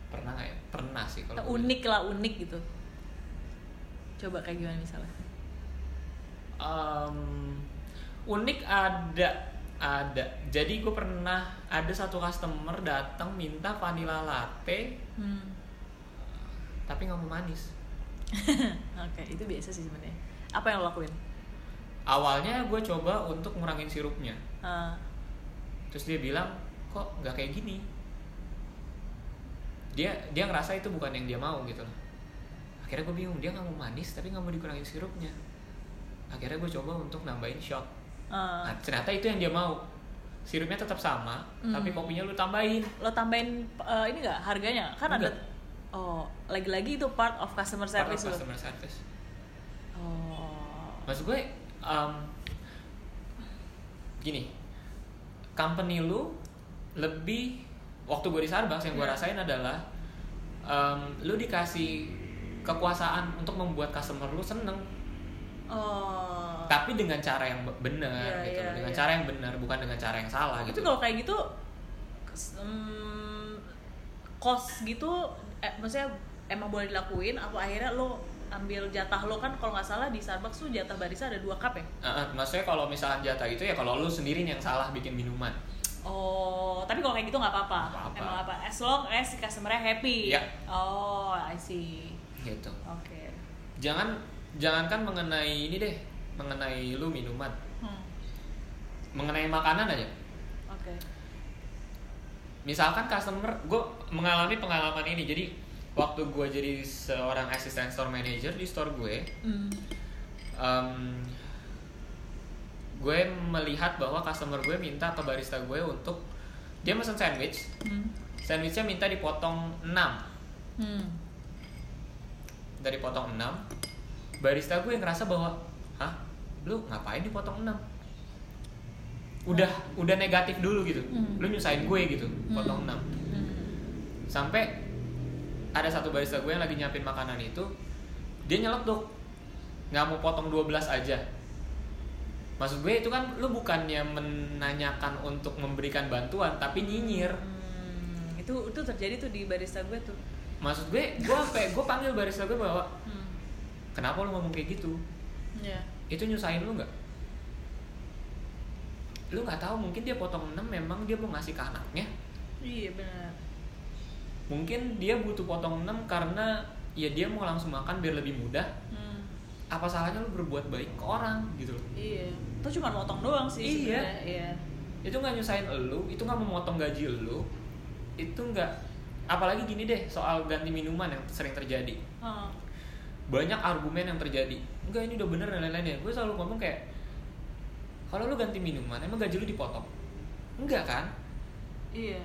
C: pernah nggak ya pernah sih kalau gue.
B: Unik lah unik gitu. Coba kayak gimana misalnya?
C: Em, unik ada ada jadi gue pernah ada satu customer datang minta vanilla latte
B: Hmm.
C: tapi nggak mau manis [laughs]
B: Oke, itu biasa sih sebenarnya. Apa yang lo lakuin?
C: Awalnya gue coba untuk ngurangin sirupnya
B: Ah,
C: terus dia bilang kok nggak kayak gini dia dia ngerasa itu bukan yang dia mau gitu loh akhirnya gue bingung dia nggak mau manis tapi nggak mau dikurangin sirupnya akhirnya gue coba untuk nambahin shot
B: ah.
C: nah ternyata itu yang dia mau sirupnya tetap sama
B: Hmm.
C: tapi kopinya lu tambahin
B: lo tambahin eh, ini nggak harganya? Kan
C: Enggak.
B: ada. Oh, lagi-lagi itu part of customer
C: Part of
B: service
C: customer service
B: Oh.
C: maksud gue um, gini company lu lebih waktu gue di Starbucks yang gue
B: Iya.
C: rasain adalah um, lu dikasih kekuasaan untuk membuat customer lu seneng
B: Oh.
C: tapi dengan cara yang be- benar
B: Iya,
C: gitu
B: iya,
C: dengan
B: iya.
C: cara yang benar bukan dengan cara yang salah
B: Tapi
C: gitu
B: kalau kayak gitu, em, cost gitu, eh, maksudnya emang boleh dilakuin? Apa akhirnya lo ambil jatah lo kan kalau nggak salah di Starbucks tuh jatah barista ada dua cup ya?
C: Uh, uh, maksudnya kalau misalkan jatah itu ya kalau lu sendiri yang salah bikin minuman
B: Oh, tapi kalau kayak gitu nggak apa-apa.
C: Nggak apa-apa.
B: Emang apa? As long as si customer-nya happy.
C: Iya.
B: Oh, I see.
C: gitu
B: Oke.
C: jangan jangankan mengenai ini deh mengenai lu minuman
B: Hmm.
C: mengenai makanan aja
B: Oke.
C: misalkan customer gue mengalami pengalaman ini jadi waktu gue jadi seorang asisten store manager di store gue
B: Hmm.
C: em, gue melihat bahwa customer gue minta ke barista gue untuk dia pesan sandwich
B: Hmm.
C: sandwichnya minta dipotong 6
B: Hmm.
C: dari potong 6 barista gue ngerasa bahwa hah lu ngapain dipotong 6 udah udah negatif dulu gitu
B: Hmm.
C: lu nyusahin gue gitu potong 6
B: Hmm.
C: sampai ada satu barista gue yang lagi nyiapin makanan itu dia nyeletuk nggak mau potong 12 aja maksud gue itu kan lu bukannya menanyakan untuk memberikan bantuan tapi nyinyir
B: Hmm. Itu itu terjadi tuh di barista gue tuh.
C: maksud gue gue sampai gue panggil barista gue bahwa
B: Hmm.
C: kenapa lu ngomong kayak gitu
B: Iya.
C: itu nyusahin lu nggak lu nggak tahu mungkin dia potong 6 memang dia mau ngasih ke anaknya
B: Iya benar.
C: Mungkin dia butuh potong 6 karena ya dia mau langsung makan biar lebih mudah
B: Hmm.
C: apa salahnya lu berbuat baik ke orang gitu loh
B: Iya. Itu cuma motong doang sih
C: Iya.
B: Iya.
C: itu nggak nyusahin lu itu nggak memotong gaji lu itu nggak apalagi gini deh soal ganti minuman yang sering terjadi
B: Heeh.
C: banyak argumen yang terjadi enggak ini udah bener dan lain-lain ya gue selalu ngomong kayak kalau lu ganti minuman emang gaji lu dipotong enggak kan
B: Iya.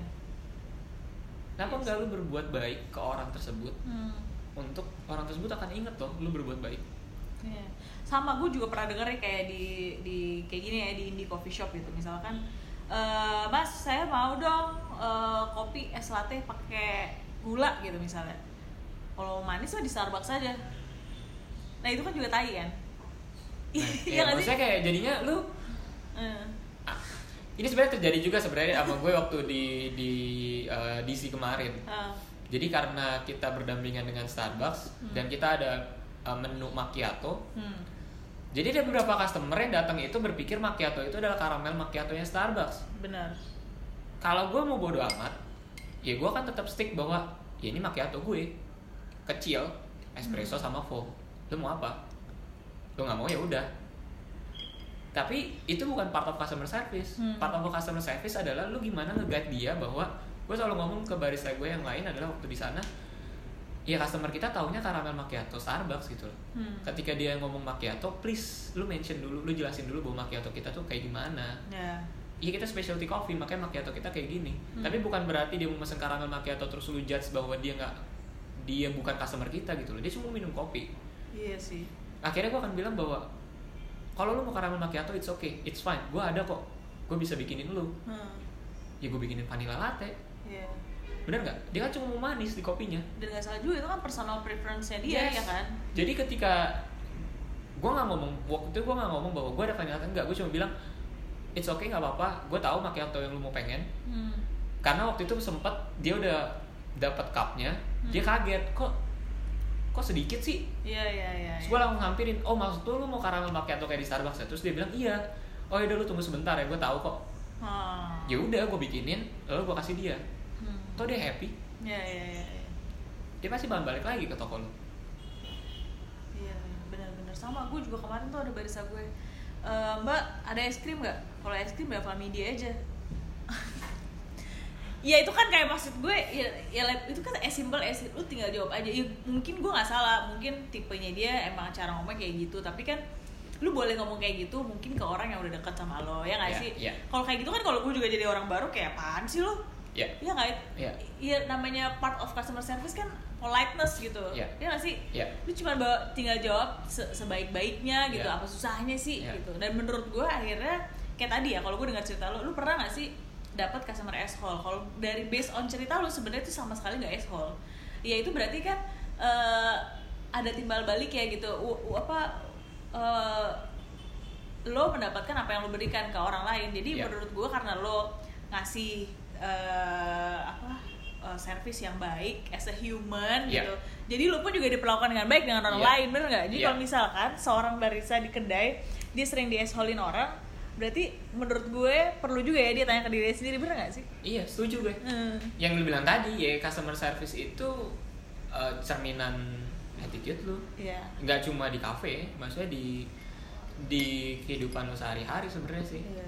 C: Kenapa
B: Yes.
C: enggak lu berbuat baik ke orang tersebut
B: Hmm.
C: untuk orang tersebut akan inget loh lu berbuat baik
B: Iya. Sama gue juga pernah denger ya kayak di di kayak gini ya di indie coffee shop gitu misalkan eh Mas saya mau dong eh, kopi es latte pakai gula gitu misalnya. Kalau manis mah di Starbucks aja. Nah itu kan juga tai kan?
C: Nah, [laughs]
B: Iya
C: ya, maksudnya kayak jadinya lu
B: Eh,
C: ini sebenarnya terjadi juga sebenarnya sama gue waktu di di eh, DC kemarin.
B: Eh,
C: jadi karena kita berdampingan dengan Starbucks
B: Hmm.
C: dan kita ada eh, menu macchiato
B: hmm.
C: jadi ada beberapa customer yang datang itu berpikir macchiato itu adalah karamel macchiatonya Starbucks.
B: Benar.
C: kalau gue mau bodo amat ya gue akan tetap stick bahwa ya ini macchiato gue. Kecil espresso sama foam. Lu mau apa? Lu nggak mau ya udah tapi itu bukan part of customer service
B: Hmm.
C: part of customer service adalah lu gimana nge-guide dia bahwa gue selalu ngomong ke barista gue yang lain adalah waktu di sana ya customer kita taunya karamel macchiato Starbucks gitu loh
B: Hmm.
C: ketika dia ngomong macchiato please lu mention dulu lu jelasin dulu bahwa macchiato kita tuh kayak gimana
B: Ya.
C: Iya kita specialty coffee makanya macchiato kita kayak gini.
B: Hmm.
C: Tapi bukan berarti dia mau mesen karamel macchiato terus lu judge bahwa dia nggak dia bukan customer kita gitu loh. Dia cuma minum kopi.
B: Iya sih.
C: Akhirnya gue akan bilang bahwa kalau lu mau caramel macchiato it's okay. It's fine. Gue ada kok. Gue bisa bikinin lu.
B: Hmm.
C: ya gue bikinin vanilla latte.
B: Iya.
C: bener nggak? Dia kan cuma mau manis di kopinya.
B: Dan gak salah juga itu kan personal preference-nya dia
C: Yes.
B: ya kan.
C: jadi ketika gue nggak ngomong waktu itu gue nggak ngomong bahwa gue ada vanilla latte. Enggak gue cuma bilang it's okay nggak apa-apa. Gue tahu macchiato yang lu mau pengen.
B: Hmm.
C: karena waktu itu sempet dia udah dapat cupnya. Dia kaget kok kok sedikit sih
B: Iya iya iya.
C: Terus gue langsung hampirin, oh maksud lu lu mau caramel macchiato kayak di Starbucks ya? Terus dia bilang iya. Oh yaudah lu tunggu sebentar ya, gue tahu kok.
B: Hmm.
C: Ya udah gue bikinin, lalu gue kasih dia.
B: Hmm.
C: Toh dia happy,
B: Iya iya iya. iya.
C: dia pasti bakal balik lagi ke toko lu.
B: Iya, benar-benar sama. Gue juga kemarin tuh ada barista gue. "Eh, Mbak, ada es krim nggak? Kalau es krim ya Flamidi aja. Ya itu kan kayak maksud gue ya, ya itu kan as simple as lu tinggal jawab aja. Ya, mungkin gue nggak salah, mungkin tipenya dia emang cara ngomong kayak gitu. Tapi kan lu boleh ngomong kayak gitu mungkin ke orang yang udah deket sama lo ya nggak
C: Iya,
B: sih?
C: iya.
B: Kalau kayak gitu kan kalau gue juga jadi orang baru kayak apaan sih lo?
C: Ya,
B: Iya nggak?
C: Iya.
B: Iya namanya part of customer service kan politeness gitu.
C: Iya.
B: Iya nggak sih?
C: ya,
B: Lu cuma bawa, tinggal jawab se- sebaik-baiknya gitu.
C: Iya.
B: Apa susahnya sih
C: Iya.
B: gitu. Dan menurut gue akhirnya kayak tadi ya kalau gue dengar cerita lu, lu pernah nggak sih dapat customer asshole? Kalau dari based on cerita lu sebenarnya itu sama sekali nggak asshole. Ya itu berarti kan eh, ada timbal balik ya gitu. U- u- apa eh, lo mendapatkan apa yang lo berikan ke orang lain jadi
C: Iya.
B: menurut gue karena lo ngasih eh, apa eh, service yang baik as a human
C: Iya.
B: gitu jadi lo pun juga diperlakukan dengan baik dengan orang
C: Iya.
B: lain bener nggak jadi
C: Iya.
B: kalau misalkan seorang barista di kedai dia sering diesholin orang berarti menurut gue perlu juga ya dia tanya ke diri sendiri bener nggak sih
C: iya setuju gue.
B: Hmm.
C: Yang lu bilang tadi ya customer service itu eh, cerminan attitude lu.
B: Iya.
C: Nggak cuma di cafe, maksudnya di di kehidupan lu sehari-hari sebenarnya sih.
B: Iya.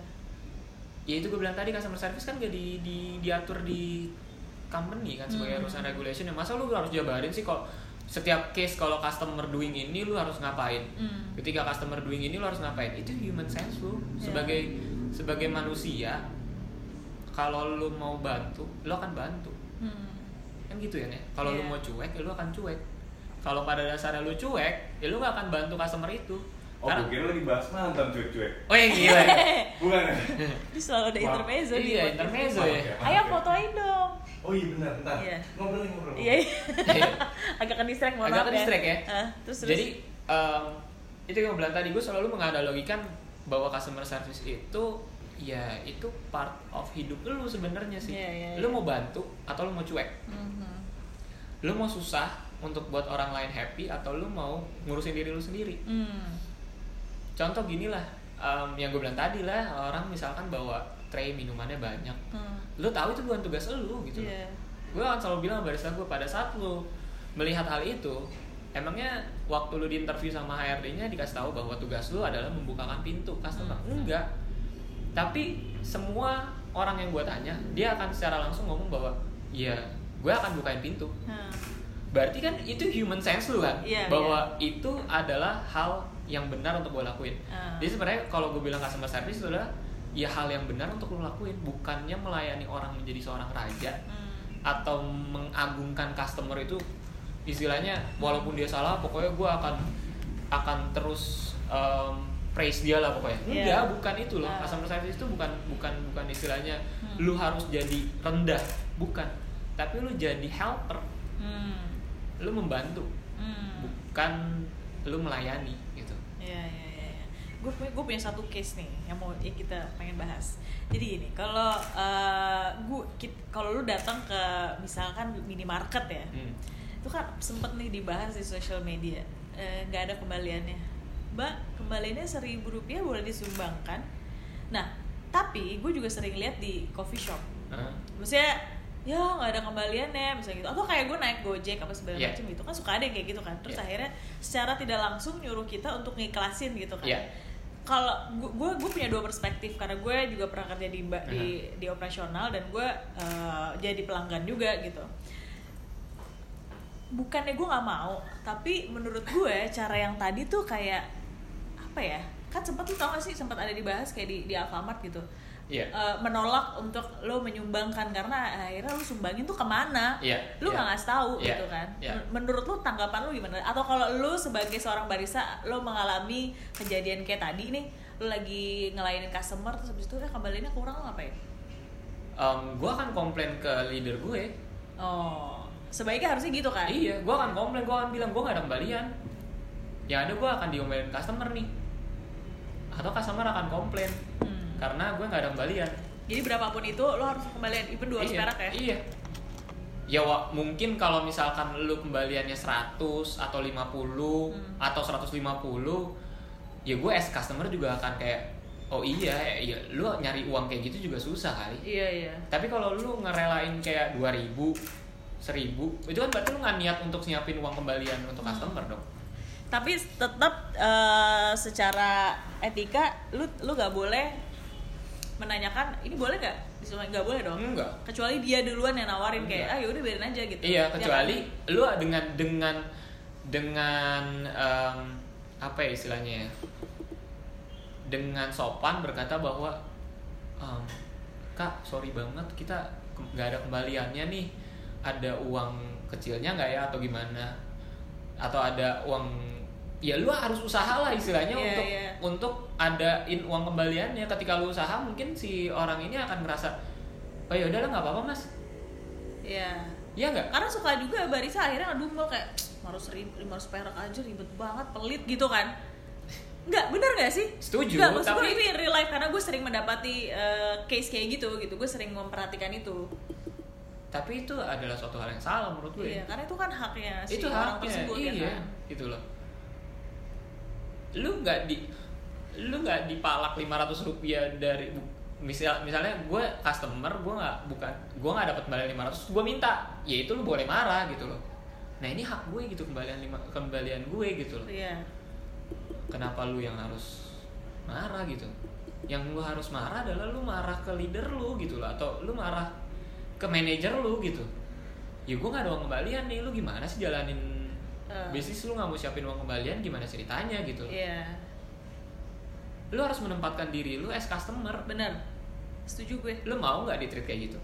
C: ya itu gue bilang tadi customer service kan gak di, di diatur di company kan sebagai
B: Hmm.
C: rules and regulation ya masa lu harus jabarin sih kalau setiap case kalau customer doing ini lu harus ngapain
B: Hmm.
C: ketika customer doing ini lu harus ngapain itu human sense lu
B: Ya.
C: sebagai sebagai manusia kalau lu mau bantu lu akan bantu
B: Hmm.
C: kan gitu ya nih kalau lu
B: Iya.
C: mau cuek ya lu akan cuek kalau pada dasarnya lu cuek ya lu gak akan bantu customer itu
D: Oh,
C: Karena-
D: gue kira lagi bahas mantan cuek-cuek.
C: oh ya gila ya. [laughs]
D: Bukan ya?
B: Ini selalu ada intermezzo di
C: Iya, intermezzo ya.
B: Ayo fotoin dong.
D: Oh iya benar, bentar.
B: Iya.
D: Ngobrol ngobrol.
B: Iya. iya. [laughs] Agak ke distract mohon
C: agak
B: maaf
C: ke distract ya.
B: Ah, terus terus.
C: Jadi em, itu yang gue bilang tadi gue selalu menganalogikan bahwa customer service itu ya itu part of hidup lu sebenarnya sih.
B: Iya, iya,
C: Lu
B: iya.
C: mau bantu atau lu mau cuek?
B: Mhm.
C: Lu mau susah untuk buat orang lain happy atau lu mau ngurusin diri lu sendiri?
B: Hmm.
C: Contoh gini lah, em, yang gue bilang tadi lah orang misalkan bawa tray minumannya banyak,
B: Hmm.
C: lu tahu itu bukan tugas lu gitu.
B: Iya.
C: gue akan selalu bilang barista gue pada saat lu melihat hal itu emangnya waktu lu di interview sama HRD-nya dikasih tahu bahwa tugas lu adalah membukakan pintu customer
B: Hmm.
C: enggak tapi semua orang yang gue tanya dia akan secara langsung ngomong bahwa ya gue akan bukain pintu
B: Hmm.
C: berarti kan itu human sense lu kan
B: Iya,
C: bahwa itu adalah hal yang benar untuk gue lakuin
B: Ah.
C: jadi sebenarnya kalau gue bilang customer service itu adalah ya hal yang benar untuk lo lakuin bukannya melayani orang menjadi seorang raja
B: Hmm.
C: atau mengagungkan customer itu istilahnya walaupun dia salah pokoknya gue akan akan terus um, praise dia lah pokoknya
B: Iya.
C: enggak bukan itu loh
B: Ah.
C: customer service itu bukan bukan bukan istilahnya
B: Hmm.
C: lu harus jadi rendah bukan tapi lu jadi helper
B: Hmm.
C: lu membantu
B: Hmm.
C: bukan lu melayani gitu
B: iya. iya. Gue punya gue punya satu case nih yang mau ya kita pengen bahas. Jadi gini, kalau eh, gue kalau lu datang ke misalkan minimarket ya,
C: Hmm.
B: itu kan sempet nih dibahas di sosial media Eh, nggak ada kembaliannya mbak kembaliannya seribu rupiah boleh disumbangkan nah tapi gue juga sering lihat di coffee shop
C: Hah?
B: maksudnya ya nggak ada kembaliannya misalnya gitu atau kayak gue naik gojek apa segala
C: Iya.
B: macam gitu kan suka ada yang kayak gitu kan terus
C: Iya.
B: akhirnya secara tidak langsung nyuruh kita untuk ngiklasin gitu kan
C: Iya.
B: Kalau gue gue punya dua perspektif karena gue juga pernah kerja di ba- di, di operasional dan gue eh, jadi pelanggan juga gitu. Bukannya gue nggak mau tapi menurut gue cara yang tadi tuh kayak apa ya kan sempat tuh tau gak sih sempat ada dibahas kayak di di Alfamart gitu
C: Iya.
B: eh, menolak untuk lo menyumbangkan karena akhirnya lo sumbangin tuh ke mana?
C: Iya,
B: lo
C: iya.
B: nggak ngasih tahu
C: Iya,
B: gitu kan?
C: iya.
B: Men- menurut lo tanggapan lo gimana? Atau kalau lo sebagai seorang barista lo mengalami kejadian kayak tadi nih lo lagi ngelayanin customer terus habis itu eh kembaliannya kurang lo ngapain?
C: Em, gue akan komplain ke leader gue.
B: Oh sebaiknya harusnya gitu kan?
C: Iya gue akan komplain. Gue akan bilang gue gak ada kembalian. Yang ada gue akan diomelin customer nih. Atau customer akan komplain.
B: Hmm.
C: Karena gue nggak ada kembalian.
B: Jadi berapapun itu lo harus kembalian even dua
C: iya,
B: perak ya?
C: iya. Ya wa, mungkin kalau misalkan lu kembaliannya 100 atau 50
B: Hmm.
C: atau 150 ya gue as customer juga akan kayak oh iya iya lu nyari uang kayak gitu juga susah kali.
B: Iya iya.
C: Tapi kalau lu ngerelain kayak 2000 1000 itu kan berarti lu nggak niat untuk siapin uang kembalian untuk
B: Hmm.
C: customer dong.
B: Tapi tetap eh, secara etika lu lu nggak boleh menanyakan ini boleh nggak disuruh nggak boleh dong
C: enggak
B: kecuali dia duluan yang nawarin kayak
C: Enggak.
B: ah yaudah biarin aja gitu
C: Iya,
B: Ya
C: kecuali
B: kan?
C: lu dengan dengan dengan em, apa ya istilahnya ya? Dengan sopan berkata bahwa em, Kak, sorry banget kita nggak ada kembaliannya nih. Ada uang kecilnya nggak ya atau gimana? Atau ada uang ya lu harus usaha lah istilahnya
B: Iya,
C: untuk
B: iya.
C: untuk adain uang kembaliannya. Ketika lu usaha mungkin si orang ini akan merasa oh ya udahlah nggak apa-apa mas.
B: Iya.
C: Iya nggak?
B: Karena suka juga barista akhirnya ngedumel kayak harus lima ratus perak aja ribet banget pelit gitu kan. Nggak, bener gak sih?
C: Setuju,
B: Nggak, maksud gue
C: tapi-
B: ini real life karena gue sering mendapati eh, case kayak gitu gitu. Gue sering memperhatikan itu.
C: Tapi itu adalah suatu hal yang salah menurut gue
B: Iya, karena itu kan haknya si
C: itu
B: orang
C: haknya
B: tersebut ya
C: iya
B: kan?
C: gitu loh lu nggak di lu nggak dipalak 500 rupiah dari misal misalnya gue customer gue nggak bukan gue nggak dapat kembalian 500 gue minta ya itu lu boleh marah gitu loh. Nah ini hak gue gitu kembalian lima kembalian gue gitu loh.
B: Iya,
C: kenapa lu yang harus marah gitu? Yang lu harus marah adalah lu marah ke leader lu gitu loh atau lu marah ke manajer lu gitu. Ya gue gak ada uang kembalian nih lu gimana sih jalanin
B: Eh.
C: bisnis lu nggak mau siapin uang kembalian gimana ceritanya gitu
B: iya
C: lu harus menempatkan diri lu as customer
B: bener Setuju gue
C: lu mau nggak di treat kayak gitu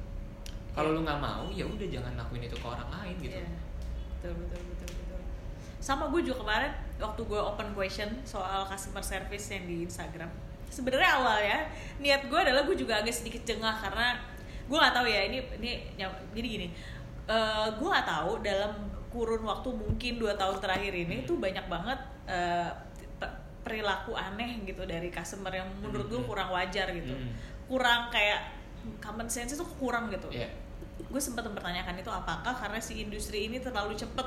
C: kalau lu nggak mau ya udah jangan lakuin itu ke orang lain gitu
B: Iya. Betul, betul, betul, betul. Sama gue juga kemarin waktu gue open question soal customer service yang di Instagram. Sebenarnya awal ya niat gue adalah gue juga agak sedikit jengah karena gue nggak tahu ya ini ini jadi gini. eh gue nggak tahu dalam kurun waktu mungkin dua tahun terakhir ini tuh banyak banget pe- perilaku aneh gitu dari customer yang menurut gue
C: Hmm.
B: kurang wajar gitu,
C: Hmm.
B: kurang kayak common sense itu kurang gitu
C: Iya.
B: gue sempat mempertanyakan itu apakah karena si industri ini terlalu cepet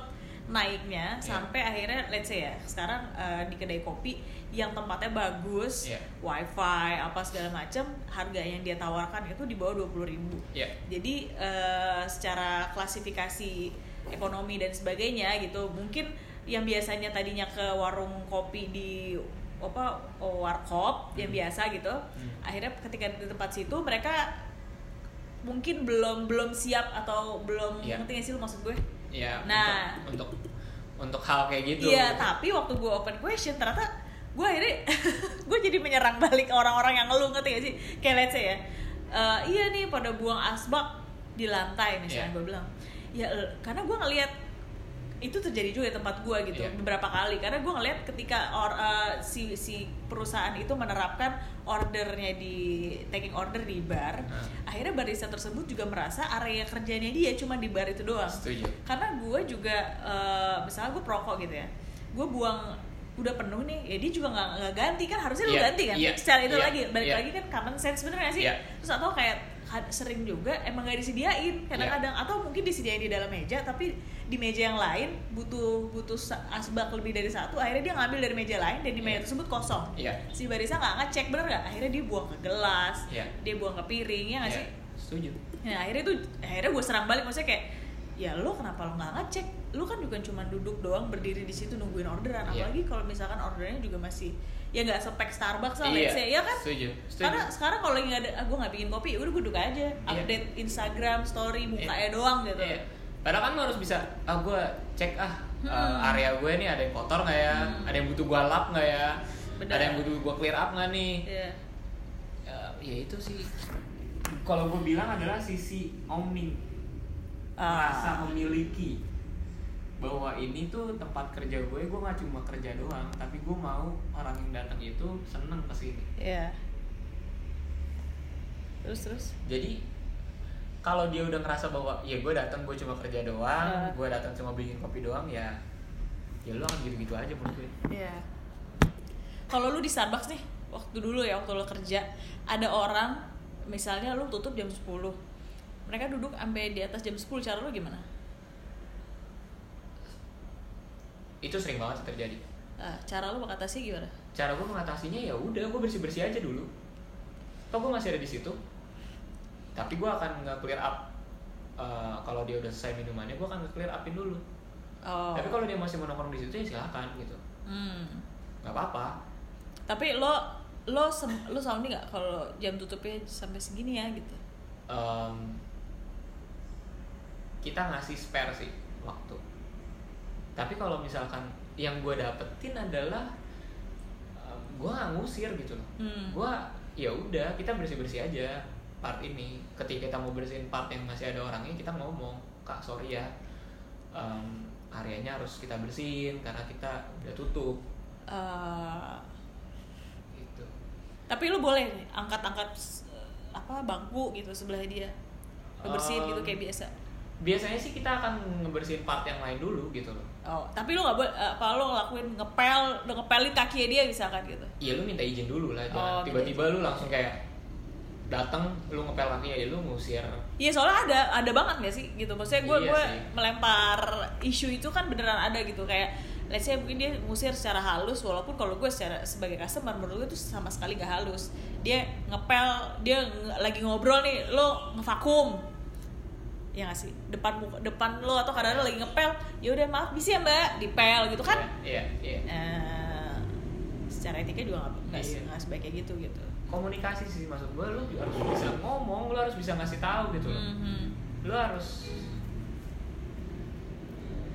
B: naiknya
C: Iya.
B: sampai akhirnya let's say ya sekarang eh, di kedai kopi yang tempatnya bagus
C: Iya.
B: wifi apa segala macam harga yang dia tawarkan itu di bawah 20.000 ribu
C: Iya.
B: jadi eh, secara klasifikasi ekonomi dan sebagainya gitu mungkin yang biasanya tadinya ke warung kopi di apa oh, warkop yang
C: Hmm.
B: biasa gitu
C: Hmm.
B: akhirnya ketika di tempat situ mereka mungkin belum belum siap atau belum
C: Iya.
B: ngerti gak sih lu maksud gue
C: Iya,
B: Nah.
C: untuk, untuk untuk hal kayak gitu
B: iya tapi waktu gue open question ternyata gue akhirnya [laughs] gue jadi menyerang balik orang-orang yang ngeluh ngerti gak sih kayak let's say ya "Eh, iya nih pada buang asbak di lantai misalnya
C: Iya.
B: gue bilang ya eh, karena gue ngelihat itu terjadi juga di tempat gue gitu
C: Iya.
B: beberapa kali. Karena gue ngelihat ketika or, eh, si si perusahaan itu menerapkan ordernya di taking order di bar
C: Nah.
B: akhirnya barista tersebut juga merasa area kerjanya dia cuma di bar itu doang.
C: Setuju.
B: Karena gue juga eh, misalnya gue perokok gitu ya gue buang udah penuh nih ya dia juga nggak ganti kan? Harusnya lu
C: Iya,
B: ganti kan?
C: Iya,
B: secara itu
C: iya,
B: lagi balik
C: iya.
B: lagi kan common sense bener gak sih?
C: Iya.
B: terus atau kayak sering juga emang gak disediain kadang-kadang
C: Iya.
B: atau mungkin disediain di dalam meja tapi di meja yang lain butuh butuh asbak lebih dari satu akhirnya dia ngambil dari meja lain dan di meja
C: Iya.
B: tersebut kosong
C: Iya.
B: si barista nggak ngecek bener gak akhirnya dia buang ke gelas
C: Iya.
B: dia buang ke piring ya nggak
C: Iya,
B: sih
C: setuju
B: Nah akhirnya tuh akhirnya gue serang balik maksudnya kayak ya lo kenapa lo nggak ngecek lo kan juga cuma duduk doang berdiri di situ nungguin orderan
C: Iya.
B: apalagi kalau misalkan ordernya juga masih ya nggak spek Starbucks lah
C: Iya,
B: say ya kan
C: setuju, setuju.
B: karena sekarang kalau lagi nggak ada ah, gue nggak bikin kopi udah gue duduk aja update Instagram story mukanya doang gitu
C: Iya. Padahal kan lo harus bisa, ah gue cek ah
B: Hmm.
C: eh, area gue nih ada yang kotor nggak ya,
B: Hmm.
C: ada yang butuh gue lap nggak ya,
B: Benar.
C: ada yang butuh gue clear up nggak nih.
B: Iya.
C: ya, ya itu sih kalau gue bilang adalah sisi owning
B: Ah.
C: merasa memiliki bahwa ini tuh tempat kerja gue gue nggak cuma kerja doang tapi gue mau orang yang datang itu seneng ke sini
B: Iya. Terus terus.
C: jadi kalau dia udah ngerasa bahwa ya gue datang gue cuma kerja doang
B: Ah.
C: gue datang cuma bikin kopi doang ya ya lu akan gitu-gitu aja menurut gue
B: Iya. Kalau lu di Starbucks nih, waktu dulu ya waktu lu kerja, ada orang misalnya lu tutup jam 10. Mereka duduk sampai di atas jam 10, cara lu gimana?
C: Itu sering banget terjadi
B: Nah, cara lu mengatasi gimana?
C: cara gue mengatasinya ya udah gue bersih bersih aja dulu toh gue masih ada di situ tapi gue akan nggak clear up Eh, kalau dia udah selesai minumannya gue akan clear upin dulu
B: Oh.
C: tapi kalau dia masih mau nongkrong di situ ya silakan gitu
B: Hmm.
C: nggak apa-apa
B: Tapi lo lo sem lo sounding nggak kalau jam tutupnya sampai segini ya gitu?
C: Em, kita ngasih spare sih waktu tapi kalau misalkan yang gue dapetin adalah gue nggak ngusir gitu loh.
B: Hmm.
C: gue ya udah kita bersih bersih aja part ini. Ketika kita mau bersihin part yang masih ada orangnya kita ngomong kak sorry ya em, areanya harus kita bersihin karena kita udah tutup.
B: Eh,
C: gitu.
B: Tapi lu boleh nih angkat-angkat eh, apa bangku gitu sebelah dia. Bersihin gitu
C: Um,
B: kayak biasa
C: biasanya sih kita akan ngebersihin part yang lain dulu gitu loh.
B: Oh tapi lu nggak boleh eh, apa lu ngelakuin ngepel udah ngepelin kakinya dia misalkan gitu?
C: Iya lu minta izin dulu lah,
B: Oh,
C: jangan tiba-tiba lu langsung kayak datang lu ngepel kaki ya lu ngusir.
B: Iya soalnya ada ada banget gak sih? Gitu maksudnya gue
C: Iya
B: gue melempar isu itu kan beneran ada gitu kayak let's say mungkin dia ngusir secara halus walaupun kalau gue secara sebagai customer menurut gue itu sama sekali gak halus. Dia ngepel dia nge- lagi ngobrol nih lo ngevakum ya gak sih depan muka, depan lo atau kadang-kadang lagi ngepel ya udah maaf bisa ya mbak dipel gitu kan
C: Iya, iya.
B: Eh, secara etika juga nggak nggak
C: Iya.
B: nggak sebaiknya gitu gitu
C: Komunikasi sih maksud gue lu harus bisa ngomong, lu harus bisa ngasih tahu gitu loh.
B: Mhm.
C: Lu harus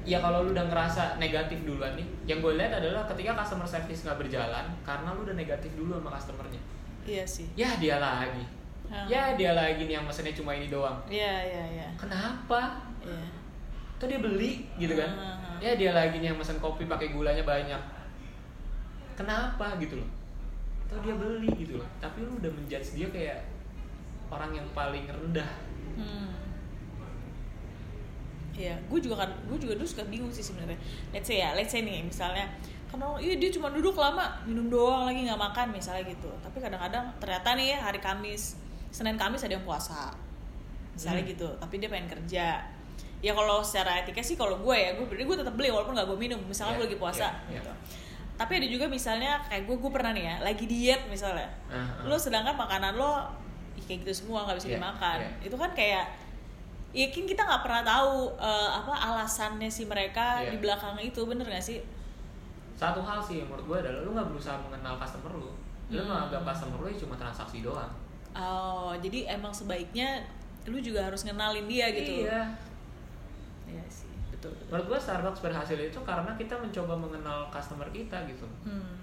C: Ya kalau lu udah ngerasa negatif duluan nih, yang gue lihat adalah ketika customer service nggak berjalan karena lu udah negatif dulu sama customernya.
B: iya sih
C: Ya dia lagi,
B: Hmm.
C: ya dia lagi nih yang mesennya cuma ini doang.
B: iya iya iya
C: Kenapa?
B: iya
C: Tuh dia beli gitu kan?
B: Hmm.
C: Ya dia lagi nih yang mesen kopi pakai gulanya banyak. Kenapa gitu loh? Tuh dia beli gitu loh. Tapi lu udah menjudge dia kayak orang yang paling rendah.
B: Hmm. Iya, gue juga kan, gue juga dulu suka bingung sih sebenarnya. Let's say ya, let's say nih, misalnya, orang, iya dia cuma duduk lama, minum doang lagi nggak makan misalnya gitu. Tapi kadang-kadang ternyata nih hari Kamis, Senin Kamis ada yang puasa, misalnya
C: Hmm.
B: gitu. Tapi dia pengen kerja. Ya kalau secara etika sih kalau gue ya, gue berarti gue tetap beli walaupun nggak gue minum. Misalnya
C: Iya,
B: gue lagi puasa,
C: iya, iya.
B: gitu. Tapi ada juga misalnya kayak gue, gue pernah nih ya, lagi diet misalnya.
C: Ah, ah.
B: Lo sedangkan makanan lo ih, kayak gitu semua nggak bisa
C: Iya,
B: dimakan.
C: iya.
B: Itu kan kayak ya kan kita nggak pernah tahu eh, apa alasannya si mereka
C: Iya.
B: di belakang itu bener gak sih?
C: Satu hal sih yang menurut gue adalah lu nggak berusaha mengenal customer lu. Lu
B: Hmm.
C: menganggap customer lu ya cuma transaksi doang.
B: Oh jadi emang sebaiknya lu juga harus ngenalin dia gitu.
C: Iya.
B: Iya sih betul. betul.
C: Menurut gue Starbucks berhasil itu karena kita mencoba mengenal customer kita gitu.
B: Hmm.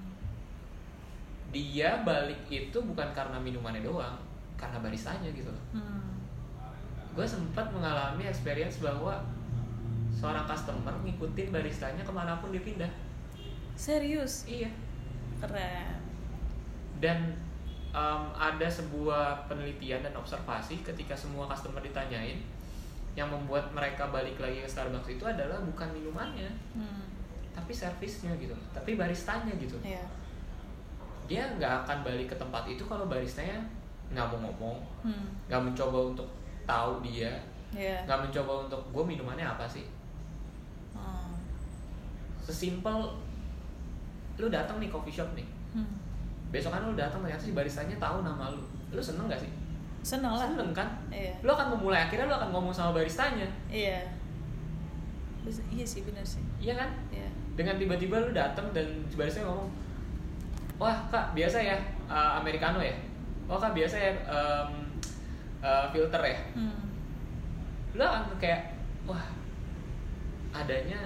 C: Dia balik itu bukan karena minumannya doang, karena baristanya gitu loh.
B: Hmm.
C: gue sempat mengalami experience bahwa seorang customer ngikutin baristanya ke mana pun dia pindah
B: Serius?
C: iya
B: Keren.
C: dan em, ada sebuah penelitian dan observasi ketika semua customer ditanyain yang membuat mereka balik lagi ke Starbucks itu adalah bukan minumannya
B: Hmm.
C: tapi servisnya gitu tapi baristanya gitu
B: Iya.
C: dia nggak akan balik ke tempat itu kalau baristanya nggak mau ngomong
B: Hmm.
C: nggak mencoba untuk tahu dia
B: Iya.
C: nggak mencoba untuk gue minumannya apa sih
B: Hmm.
C: sesimpel lu datang nih coffee shop nih
B: Hmm.
C: Besok kan lu datang ternyata si baristanya tahu nama lu lu seneng gak sih
B: Seneng lah.
C: seneng kan
B: Iya.
C: lu akan memulai akhirnya lu akan ngomong sama baristanya
B: Iya. Iya sih benar sih.
C: iya kan
B: Iya.
C: dengan tiba-tiba lu datang dan si baristanya ngomong wah kak biasa ya uh, americano ya wah kak biasa ya um, uh, filter ya
B: Hmm.
C: lu akan kayak wah adanya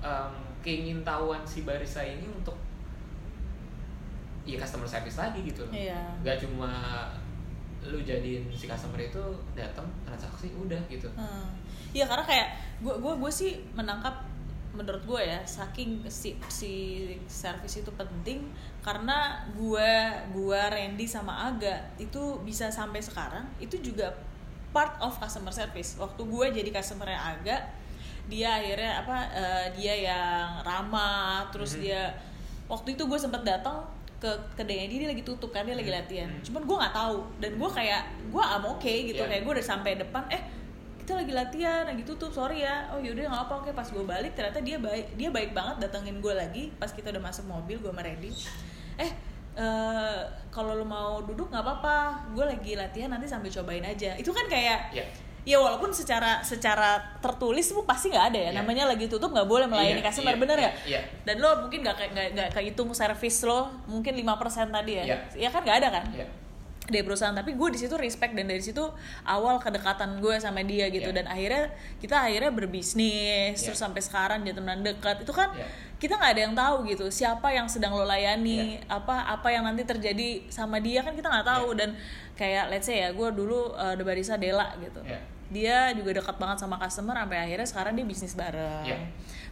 C: um, keingintahuan si barista ini untuk ya customer service lagi gitu loh
B: Iya.
C: nggak cuma lu jadiin si customer itu datang transaksi udah gitu
B: Hmm. Iya karena kayak gue gue gue sih menangkap menurut gue ya saking si si service itu penting karena gue gue Randy sama Aga itu bisa sampai sekarang itu juga part of customer service waktu gue jadi customernya Aga dia akhirnya apa eh, dia yang ramah terus
C: Mhm.
B: dia waktu itu gue sempet datang ke kedainya dia, dia lagi tutup kan dia lagi
C: Mhm.
B: latihan.
C: Mhm.
B: cuman gue nggak tahu. Dan gue kayak gue am oke gitu.
C: Iya.
B: kayak gue udah sampai depan eh kita lagi latihan lagi tutup sorry ya. Oh yaudah nggak apa oke pas gue balik ternyata dia baik dia baik banget datengin gue lagi pas kita udah masuk mobil gue sama eh eh, kalau lo mau duduk nggak apa-apa. Gue lagi latihan nanti sambil cobain aja. Itu kan kayak
C: ya
B: ya walaupun secara secara tertulis itu pasti nggak ada ya
C: Iya.
B: namanya lagi tutup nggak boleh melayani
C: Iya,
B: customer
C: iya,
B: bener
C: iya,
B: nggak
C: iya.
B: dan lo mungkin nggak kayak- nggak nggak kehitung service lo mungkin 5% tadi ya
C: Iya.
B: ya kan nggak ada kan
C: ya
B: dari perusahaan tapi gue di situ respect dan dari situ awal kedekatan gue sama dia gitu
C: Iya.
B: dan akhirnya kita akhirnya berbisnis
C: Iya.
B: terus sampai sekarang jadi teman dekat itu kan
C: Iya.
B: kita nggak ada yang tahu gitu siapa yang sedang lo layani apa apa yang nanti terjadi sama dia kan kita nggak tahu
C: Iya.
B: dan kayak let's say ya gue dulu uh, the barista Dela gitu
C: Iya.
B: Dia juga dekat banget sama customer sampai akhirnya sekarang dia bisnis bareng
C: Iya.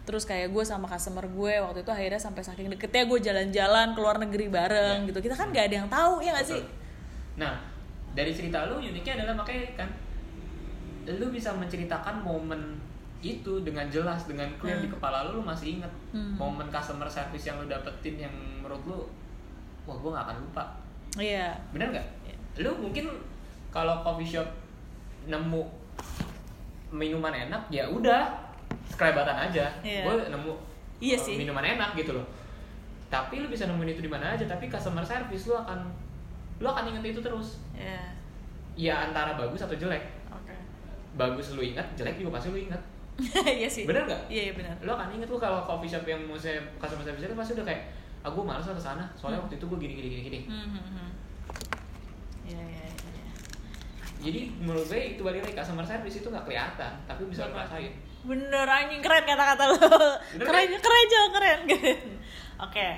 B: terus kayak gue sama customer gue waktu itu akhirnya sampai saking deketnya gue jalan-jalan ke luar negeri bareng
C: Iya.
B: gitu kita kan nggak ada yang tahu ya nggak sih.
C: Nah, dari cerita lu uniknya adalah makanya kan lu bisa menceritakan momen itu dengan jelas dengan clear
B: Hmm.
C: di kepala lu lu masih inget
B: Hmm.
C: momen customer service yang lu dapetin yang menurut lu wah gue gak akan lupa
B: Iya.
C: bener nggak
B: Iya.
C: lu mungkin kalau coffee shop nemu minuman enak ya udah skrabatan aja
B: Iya.
C: gue nemu
B: Iya
C: uh,
B: sih.
C: minuman enak gitu loh tapi lu bisa nemuin itu di mana aja tapi customer service lu akan lu akan inget itu terus
B: Iya.
C: ya antara bagus atau jelek
B: Oke.
C: bagus lu ingat jelek juga pasti lu ingat [laughs]
B: Iya sih.
C: bener nggak
B: Iya, iya benar.
C: lu akan inget tuh kalau coffee shop yang mau saya customer service itu pasti udah kayak ah gue males lah ke sana soalnya
B: Hmm.
C: waktu itu gue gini gini gini gini
B: Hmm, hmm, hmm.
C: Jadi menurut gue itu balik lagi customer service itu nggak kelihatan tapi bisa lu
B: Bener. anjing keren kata-kata lo.
C: Bener
B: keren,
C: kan?
B: keren Jo, keren. [laughs] Oke.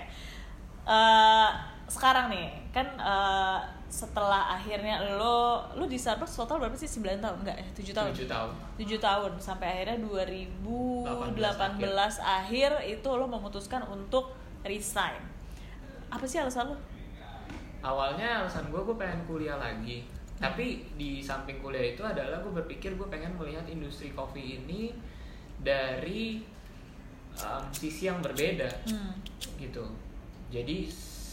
B: Eh, sekarang nih, kan eh, setelah akhirnya lo lo di Starbucks total berapa sih? 9 tahun enggak ya? 7 tahun.
C: tujuh tahun
B: 7 tahun sampai akhirnya 2018
C: 18
B: akhir itu lo memutuskan untuk resign. Apa sih alasan lo?
C: awalnya alasan gue gue pengen kuliah lagi tapi di samping kuliah itu adalah gue berpikir gue pengen melihat industri kopi ini dari um, sisi yang berbeda.
B: Hmm.
C: gitu. Jadi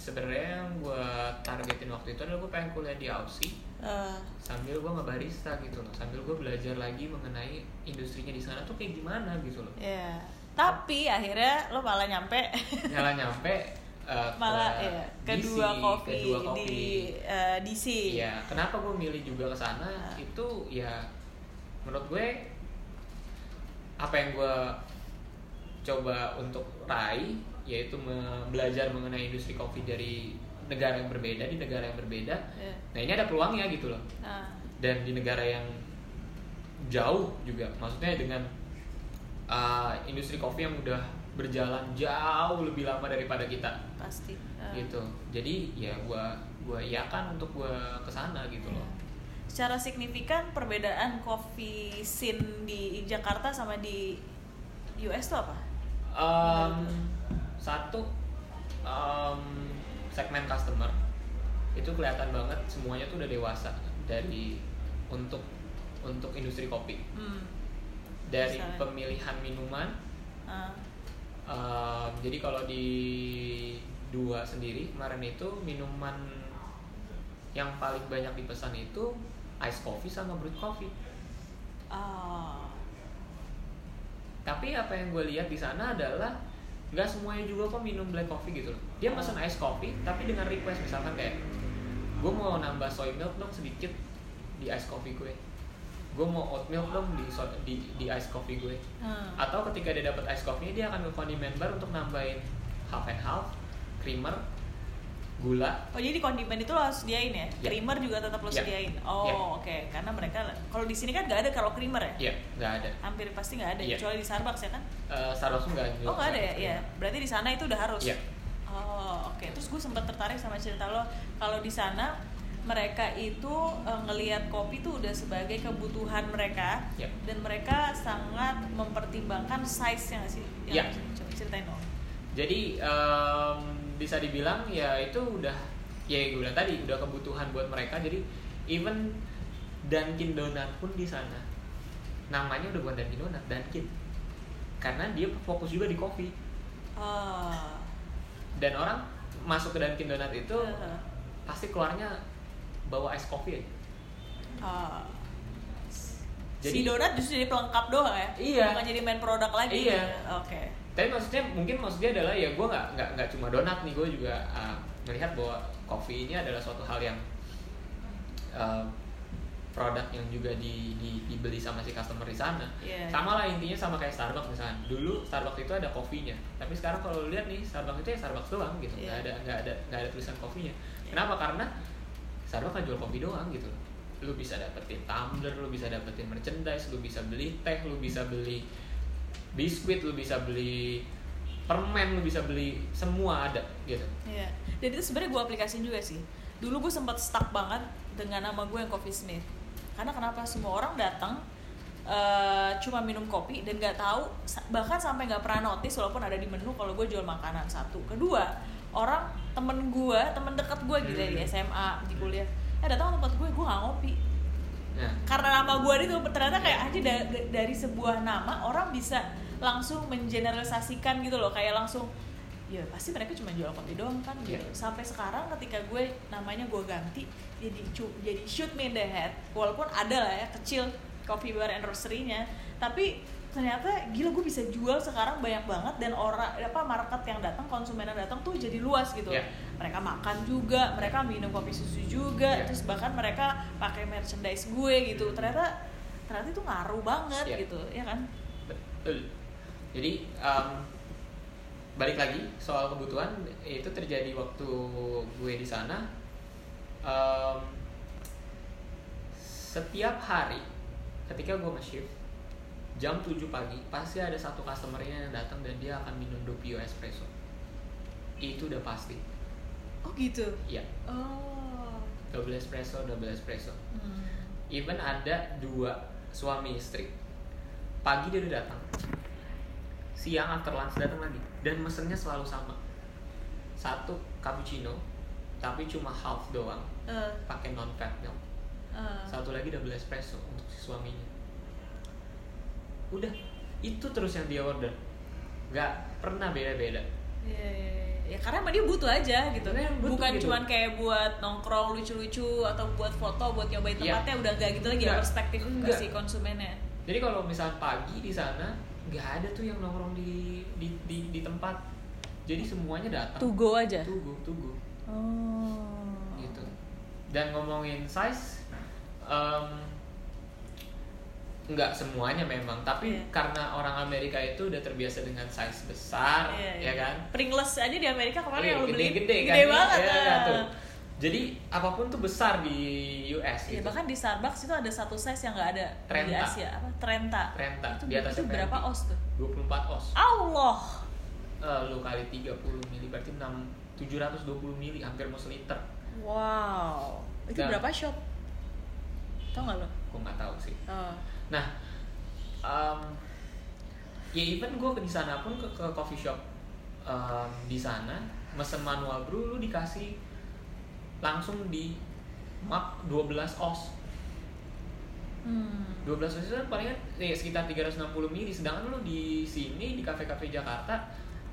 C: sebenarnya yang gue targetin waktu itu adalah gue pengen kuliah di Aussie.
B: Eh,
C: sambil gue ngebarista gitu loh. Sambil gue belajar lagi mengenai industrinya di sana tuh kayak gimana gitu loh.
B: Ya. Tapi akhirnya lo malah nyampe.
C: Nyala nyampe uh,
B: malah
C: ke
B: ya
C: DC,
B: kedua kopi,
C: kedua
B: di
C: kopi.
B: eh, DC.
C: Iya, kenapa gue milih juga ke sana?
B: Ah.
C: Itu ya menurut gue apa yang gue coba untuk raih yaitu belajar mengenai industri kopi dari negara yang berbeda di negara yang berbeda.
B: Iya.
C: Nah, ini ada peluangnya gitu loh.
B: Nah,
C: Dan di negara yang jauh juga, maksudnya dengan uh, industri kopi yang udah berjalan jauh lebih lama daripada kita
B: pasti. Eh,
C: gitu. Jadi ya gue gua iakan untuk gue ke sana gitu loh.
B: Secara signifikan perbedaan coffee scene di Jakarta sama di US tuh apa?
C: Um, satu um, segmen customer itu kelihatan banget semuanya tuh udah dewasa dari untuk untuk industri kopi
B: Hmm.
C: dari
B: Misalnya?
C: pemilihan minuman
B: ah,
C: um, jadi kalau di dua sendiri kemarin itu minuman yang paling banyak dipesan itu ice coffee sama brewed coffee.
B: Ah,
C: tapi apa yang gue lihat di sana adalah nggak semuanya juga kok minum black coffee gitu loh. Dia
B: Oh.
C: pesan ice coffee tapi dengan request misalkan kayak gue mau nambah soy milk dong sedikit di ice coffee gue gue mau oat milk dong di di, di ice coffee gue
B: hmm.
C: atau ketika dia dapat ice coffee dia akan ke kondimen bar untuk nambahin half and half creamer gula
B: Oh jadi kondimen itu lo harus sediain ya?
C: Ya.
B: Creamer juga tetap lo
C: Ya.
B: sediain. Oh
C: Ya.
B: oke, karena mereka kalau di sini kan nggak ada kalau creamer ya?
C: ya nggak ada
B: Hampir pasti nggak ada,
C: Iya.
B: kecuali di Starbucks ya kan?
C: Eh, Starbucks nggak
B: Oh nggak ada ya? Iya. Berarti di sana itu udah harus.
C: Iya.
B: Oh oke oke terus gue sempat tertarik sama cerita lo kalau di sana mereka itu eh, ngelihat kopi itu udah sebagai kebutuhan mereka
C: Yap.
B: dan mereka sangat mempertimbangkan size nya sih
C: Ya.
B: yang coba ceritain dong
C: Jadi em, bisa dibilang ya itu udah ya gue bilang tadi udah kebutuhan buat mereka. Jadi even Dunkin Donat pun di sana namanya udah bukan Dunkin Donat, Dunkin. Karena dia fokus juga di kopi
B: Ah.
C: dan orang masuk ke Dunkin Donat itu
B: Heeh.
C: pasti keluarnya bawa es kopi aja.
B: Ah.
C: Jadi-
B: si donat justru jadi pelengkap doang ya
C: Iya.
B: bukan jadi main produk lagi
C: Iya.
B: oke
C: Tapi maksudnya mungkin maksudnya adalah ya gue nggak nggak nggak cuma donat nih gue juga uh, melihat bahwa kopi ini adalah suatu hal yang uh, produk yang juga di, di- dibeli sama si customer di sana.
B: Iya.
C: Sama lah intinya sama kayak Starbucks misalnya. Dulu Starbucks itu ada kopinya, tapi sekarang kalau lihat nih Starbucks itu ya Starbucks doang gitu, nggak
B: Iya.
C: ada nggak ada nggak ada tulisan kopinya. Kenapa? Karena Starbucks kan jual kopi doang gitu. Lu bisa dapetin tumbler, lu bisa dapetin merchandise, lu bisa beli teh, lu bisa beli biskuit, lu bisa beli permen, lu bisa beli semua ada gitu.
B: Iya. Dan itu sebenarnya gue aplikasiin juga sih. Dulu gue sempat stuck banget dengan nama gue yang Coffee Smith. Karena kenapa semua orang datang eh, cuma minum kopi dan nggak tahu bahkan sampai nggak pernah notice walaupun ada di menu kalau gue jual makanan satu. Kedua orang temen gue temen dekat gue gitu ya, di
C: Hmm.
B: SMA di kuliah. Eh datang ke tempat gue gue nggak ngopi.
C: Nah,
B: karena nama gue itu ternyata kayak aja da- da- dari sebuah nama orang bisa langsung mengeneralisasikan gitu loh. Kayak langsung ya pasti mereka cuma jual kopi doang kan gitu.
C: Iya.
B: sampai sekarang ketika gue namanya gue ganti jadi jadi shoot me in the head walaupun ada lah ya kecil coffee bar anniversary-nya tapi ternyata gila gue bisa jual sekarang banyak banget dan orang apa market yang datang konsumen yang datang tuh jadi luas gitu
C: Iya.
B: mereka makan juga mereka minum kopi susu juga
C: Iya.
B: terus bahkan mereka pakai merchandise gue gitu ternyata ternyata itu ngaruh banget
C: Iya.
B: gitu ya kan
C: betul. Jadi em, balik lagi soal kebutuhan itu terjadi waktu gue di sana. Em, setiap hari ketika gue nge-shift jam 7 pagi pasti ada satu customernya yang datang dan dia akan minum Doppio espresso. Itu udah pasti.
B: oh gitu
C: Iya,
B: oh
C: double espresso, double espresso.
B: Hmm.
C: Even ada dua suami istri. Pagi dia udah datang. Siang after lunch datang lagi. Dan mesennya selalu sama. Satu cappuccino, tapi cuma half doang,
B: Eh,
C: pakai non fat milk.
B: eh.
C: Satu lagi double espresso untuk si suaminya. Udah, itu terus yang dia order. Gak pernah beda-beda.
B: Iya, iya, iya. ya karena emang dia butuh aja gitu
C: Iya, butuh
B: bukan
C: gitu.
B: cuman kayak buat nongkrong lucu-lucu atau buat foto buat nyobain
C: Iya.
B: tempatnya udah gak gitu lagi ya
C: Enggak.
B: perspektif ke
C: Enggak.
B: si konsumennya
C: Jadi kalau misalnya pagi di sana, nggak ada tuh yang nongkrong di di di, di tempat. Jadi semuanya datang.
B: go aja
C: Tugu, tugu.
B: oh
C: gitu dan ngomongin size em, nggak semuanya memang tapi
B: Iya.
C: karena orang Amerika itu udah terbiasa dengan size besar
B: Iya,
C: ya
B: iya.
C: kan?
B: Pringles aja di Amerika kemarin yang lu beli.
C: kan
B: gede
C: ya,
B: banget
C: ya,
B: ah.
C: tuh. jadi apa pun tuh besar di US
B: Iya,
C: gitu.
B: bahkan di Starbucks itu ada satu size yang nggak ada di
C: Trenta.
B: Asia apa? Trenta.
C: Trenta,
B: itu,
C: di atasnya
B: itu berapa os tuh?
C: 24 os.
B: Allah!
C: Eh, lu kali 30 mili berarti 6 720 mili hampir mau seliter.
B: Wow! Itu
C: Dan-
B: berapa shop? Tau nggak lo
C: gue nggak tahu sih.
B: Oh.
C: Nah, em, ya even gue di sana pun ke, ke coffee shop em, di sana mesen manual brew lu dikasih langsung di map 12 os.
B: hmm.
C: 12 os itu kan palingan ya, sekitar 360 mili sedangkan lu di sini di kafe-kafe Jakarta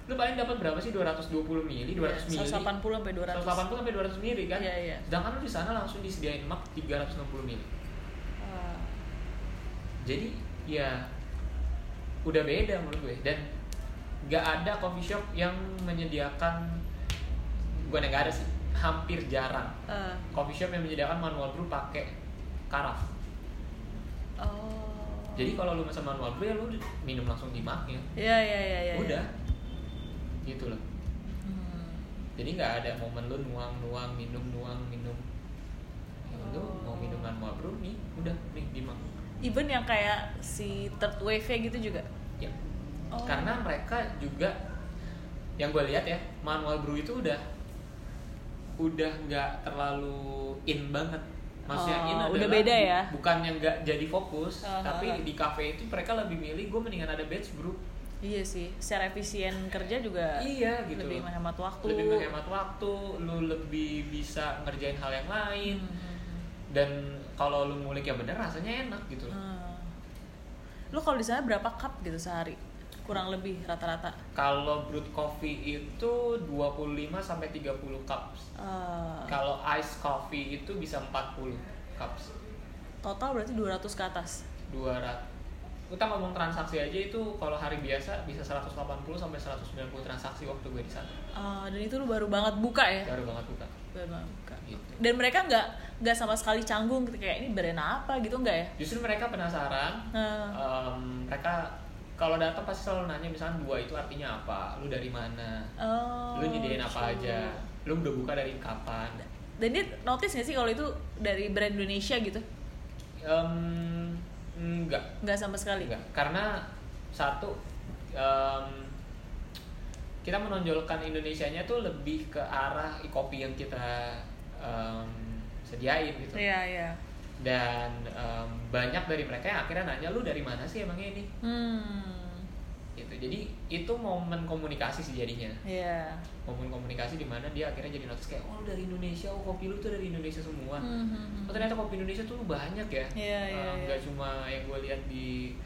C: lu paling dapat berapa sih 220 mili 200 mili
B: 180 sampai 200
C: 180 sampai 200 mili kan
B: Iya, iya.
C: sedangkan lu di sana langsung disediain map 360 mili. Jadi ya udah beda menurut gue dan nggak ada coffee shop yang menyediakan bukan yang nggak ada sih hampir jarang
B: Ah.
C: coffee shop yang menyediakan manual brew pakai karaf
B: oh
C: jadi kalau lu pesan manual brew ya lu minum langsung di mugnya
B: Iya iya iya iya.
C: udah gitu loh
B: Hmm.
C: jadi nggak ada momen lu nuang nuang minum nuang minum ya lu
B: Oh.
C: mau minum manual brew nih udah nih di mug
B: Even yang kayak si third wave gitu juga.
C: ya
B: Oh.
C: karena mereka juga yang gue lihat ya manual brew itu udah udah nggak terlalu in banget maksudnya
B: Oh,
C: in
B: udah
C: adalah
B: beda ya?
C: bukan yang nggak jadi fokus
B: Oh,
C: tapi
B: oh, oh.
C: di cafe itu mereka lebih milih gue mendingan ada batch bro
B: Iya sih, secara efisien kerja juga
C: iya gitu
B: lebih menghemat waktu.
C: lebih menghemat waktu lu lebih bisa ngerjain hal yang lain
B: Hmm.
C: dan kalau lu ngulik ya bener rasanya enak gitu loh
B: Hmm. Lu kalau di sana berapa cup gitu sehari? Kurang lebih rata-rata.
C: kalau brewed coffee itu 25 sampai 30 cups
B: Eh,
C: kalau ice coffee itu bisa 40 cups
B: total berarti 200 ke atas.
C: 200 kita ngomong transaksi aja itu kalau hari biasa bisa 180 sampai 190 transaksi waktu gue di sana
B: Eh, dan itu lu baru banget buka ya?
C: baru banget buka
B: Baru banget buka. Dan mereka nggak nggak sama sekali canggung gitu kayak ini brand apa gitu nggak ya?
C: justru mereka penasaran
B: Nah,
C: Em, mereka kalau datang pasti selalu nanya misalnya dua itu artinya apa lu dari mana
B: oh,
C: lu nyediain apa
B: gitu.
C: aja lu udah buka dari kapan
B: Dan dia notice nggak sih kalau itu dari brand Indonesia gitu?
C: Em, enggak
B: Nggak sama sekali.
C: enggak karena satu em, kita menonjolkan Indonesianya tuh lebih ke arah kopi yang kita em, sediain gitu
B: Iya iya.
C: dan em, banyak dari mereka yang akhirnya nanya lu dari mana sih emangnya ini
B: Hmm.
C: gitu jadi itu momen komunikasi sih jadinya
B: Iya.
C: momen komunikasi di mana dia akhirnya jadi notice kayak oh lu dari Indonesia oh kopi lu tuh dari Indonesia semua
B: Hmm, hmm, hmm.
C: oh ternyata kopi Indonesia tuh banyak ya
B: Iya, iya,
C: Eh,
B: iya.
C: nggak cuma yang gue lihat di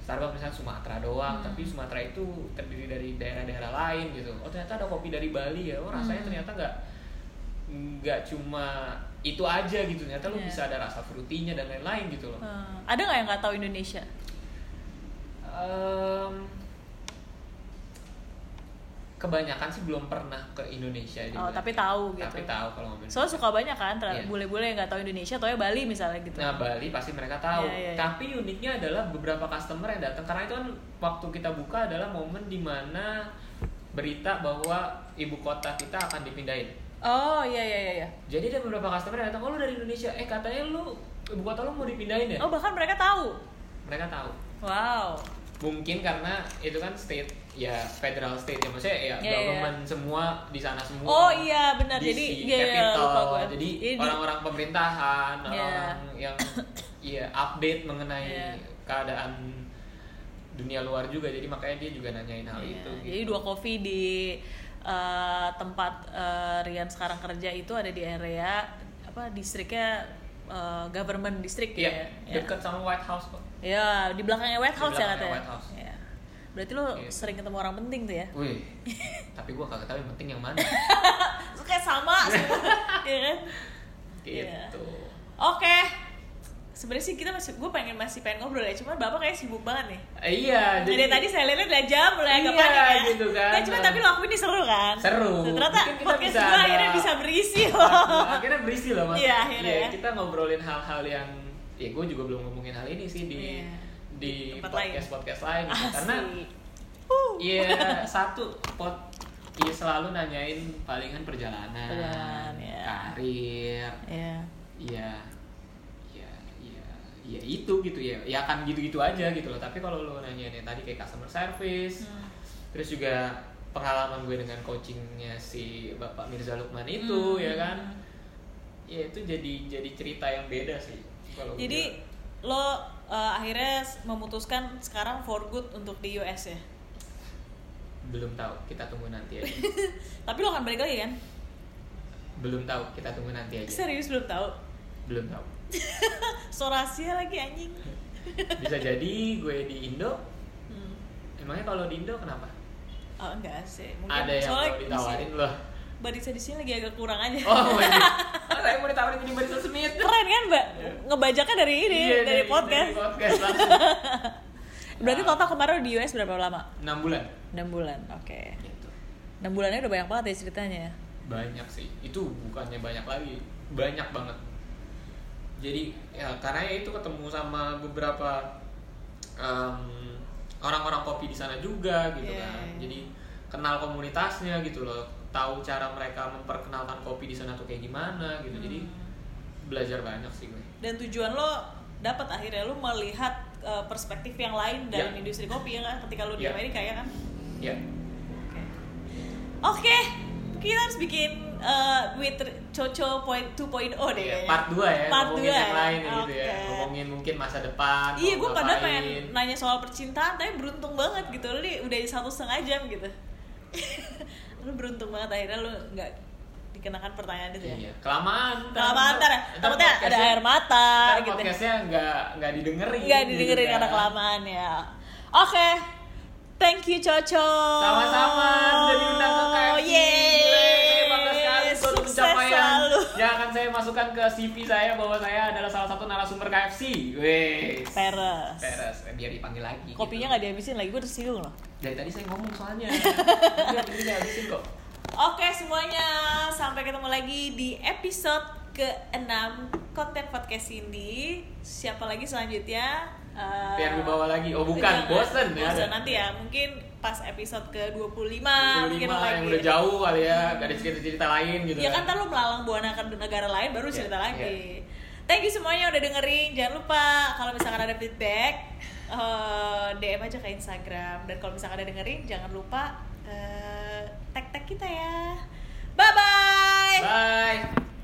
C: Starbucks misalnya Sumatera doang
B: Hmm.
C: tapi Sumatera itu terdiri dari daerah-daerah lain gitu oh ternyata ada kopi dari Bali ya oh rasanya
B: Hmm.
C: ternyata nggak nggak cuma itu aja gitu ternyata lu
B: Iya.
C: bisa ada rasa frutinya dan lain-lain gitu loh
B: Hmm. Ada nggak yang nggak tahu Indonesia?
C: Em, kebanyakan sih belum pernah ke Indonesia
B: Oh, tapi tahu gitu.
C: tapi tahu kalau ngomongin
B: Soalnya suka banyak kan
C: Iya.
B: bule-bule yang nggak tahu Indonesia, atau ya Bali misalnya gitu.
C: Nah Bali pasti mereka tahu.
B: Iya, iya, iya.
C: Tapi uniknya adalah beberapa customer yang datang karena itu kan waktu kita buka adalah momen di mana berita bahwa ibu kota kita akan dipindahin.
B: Oh iya iya iya. iya.
C: Jadi ada beberapa customer yang datang, oh lu dari Indonesia, eh katanya lu ibu kota lu mau dipindahin ya?
B: Oh bahkan mereka tahu.
C: Mereka tahu.
B: Wow.
C: Mungkin karena itu kan state ya federal state ya maksudnya ya
B: Iya, iya.
C: government semua di sana semua.
B: Oh iya benar.
C: DC,
B: Jadi iya,
C: capital.
B: lupa gue.
C: Jadi orang-orang pemerintahan, orang-orang yang ya update mengenai
B: Iya.
C: keadaan dunia luar juga. Jadi makanya dia juga nanyain hal
B: Iya,
C: itu.
B: Jadi
C: gitu.
B: dua kopi di eh, tempat eh, Rian sekarang kerja itu ada di area apa distriknya eh, government district
C: Iya,
B: ya. Ya.
C: dekat sama White House kok.
B: Ya, di belakangnya White
C: Di
B: House ya
C: belakangnya
B: katanya.
C: White House.
B: Ya. Berarti lo
C: Iya.
B: sering ketemu orang penting tuh ya?
C: Wih, [laughs] tapi gua kagak tahu yang penting yang mana.
B: Kayak sama semua, [laughs] ya kan?
C: Gitu.
B: Oke. Sebenarnya sih kita masih, gue pengen masih pengen ngobrol ya, cuma bapak kayak sibuk banget nih.
C: Eh, iya,
B: Jadi, tadi saya lihat udah jam mulai agak
C: Iya,
B: panik ya.
C: gitu kan.
B: Nah, cuma tapi lo aku ini seru kan?
C: Seru.
B: Ternyata
C: Mungkin kita
B: podcast
C: bisa
B: gue
C: ada-
B: akhirnya bisa berisi [laughs] loh.
C: akhirnya berisi loh mas
B: Iya, akhirnya ya.
C: kita ngobrolin hal-hal yang ya gue juga belum ngomongin hal ini sih di
B: Iya.
C: di podcast podcast lain gitu. Karena
B: Uh.
C: Iya satu pot Iya selalu nanyain palingan perjalanan,
B: Perjalanan, ya.
C: karir,
B: Iya.
C: iya, iya, iya itu gitu ya, ya akan gitu-gitu aja gitu loh. Tapi kalau lo nanyain yang tadi kayak customer service,
B: Hmm.
C: terus juga pengalaman gue dengan coachingnya si Bapak Mirza Lukman itu
B: Hmm.
C: ya kan, ya itu jadi jadi cerita yang beda sih. Kalau
B: Jadi
C: gue-
B: lo uh, akhirnya memutuskan sekarang for good untuk di US ya.
C: belum tahu, kita tunggu nanti aja. [laughs]
B: Tapi lo akan balik lagi kan?
C: belum tahu, kita tunggu nanti aja.
B: Serius belum tahu.
C: Belum tahu. [laughs]
B: So rahasia lagi anjing.
C: Bisa jadi gue di Indo,
B: Hmm.
C: emangnya kalau di Indo kenapa?
B: Oh enggak sih. Mungkin
C: Ada yang
B: soalnya
C: mau ditawarin loh.
B: Barista di sini lagi agak kurang aja.
C: Oh. [laughs] Oh, saya mau ditawarin jadi barista Smith.
B: Keren kan, Mbak? Ngebajaknya dari ini,
C: Iya,
B: dari, podcast.
C: Dari podcast [laughs] langsung.
B: Berarti total kemarin di US berapa lama?
C: 6 bulan.
B: 6 bulan. Oke.
C: Gitu.
B: 6 bulannya udah banyak banget ya ceritanya ya.
C: Banyak sih. Itu bukannya banyak lagi. Banyak banget. Jadi ya karena ya itu ketemu sama beberapa em, orang-orang kopi di sana juga gitu
B: Iya,
C: kan.
B: iya.
C: Jadi kenal komunitasnya gitu loh. Tahu cara mereka memperkenalkan kopi di sana tuh kayak gimana gitu. Jadi
B: Hmm.
C: belajar banyak sih gue.
B: Dan tujuan lo dapat akhirnya lo melihat uh, perspektif yang lain dalam
C: Ya.
B: industri kopi ya kan ketika lo di
C: Ya.
B: Amerika ya kan.
C: Ya.
B: Oke. Oke. Kita harus bikin uh, with Coco point 2.0 deh
C: Iya,
B: kayaknya.
C: part 2 ya,
B: Part dua
C: yang
B: ya?
C: lain gitu ya. Ngomongin mungkin masa depan.
B: Iya, gue padahal
C: ngapain.
B: pengen nanya soal percintaan, tapi beruntung banget gitu. Lu nih udah satu setengah jam gitu. [laughs] lu beruntung banget akhirnya lu nggak dikenakan pertanyaan itu ya.
C: Iya, kelamaan.
B: Kelamaan ntar,
C: Ntar
B: takutnya ada air mata
C: ntar
B: gitu.
C: podcastnya nggak nggak didengerin.
B: Nggak
C: gitu
B: didengerin
C: kan.
B: karena kelamaan ya. Oke, thank you Coco.
C: Sama-sama sudah diundang ke KFC.
B: Yeay.
C: Saya pencapaian
B: selalu.
C: yang akan saya masukkan ke CV saya bahwa saya adalah salah satu narasumber KFC. Wes.
B: Peres.
C: Peres. Eh, Biar dipanggil lagi.
B: Kopinya nggak dihabisin lagi, gue tersinggung loh.
C: Dari tadi saya ngomong soalnya. [laughs] Biar ini nggak habisin kok.
B: Oke semuanya, sampai ketemu lagi di episode ke-6 konten podcast Cindy. Siapa lagi selanjutnya? Eh,
C: Yang dibawa lagi. Oh bukan, bosen ya.
B: Bosen nanti ya, mungkin pas episode ke-25
C: 25
B: mungkin
C: yang
B: lagi.
C: udah jauh kali ya, gak ada cerita-cerita lain gitu.
B: Ya kan ntar lu melalang buana ke negara lain baru
C: Iya,
B: cerita
C: iya.
B: lagi. Thank you semuanya udah dengerin. Jangan lupa kalau misalkan ada feedback eh, DM aja ke Instagram dan kalau misalkan ada dengerin jangan lupa eh, tag tag kita ya. Bye bye.
C: Bye.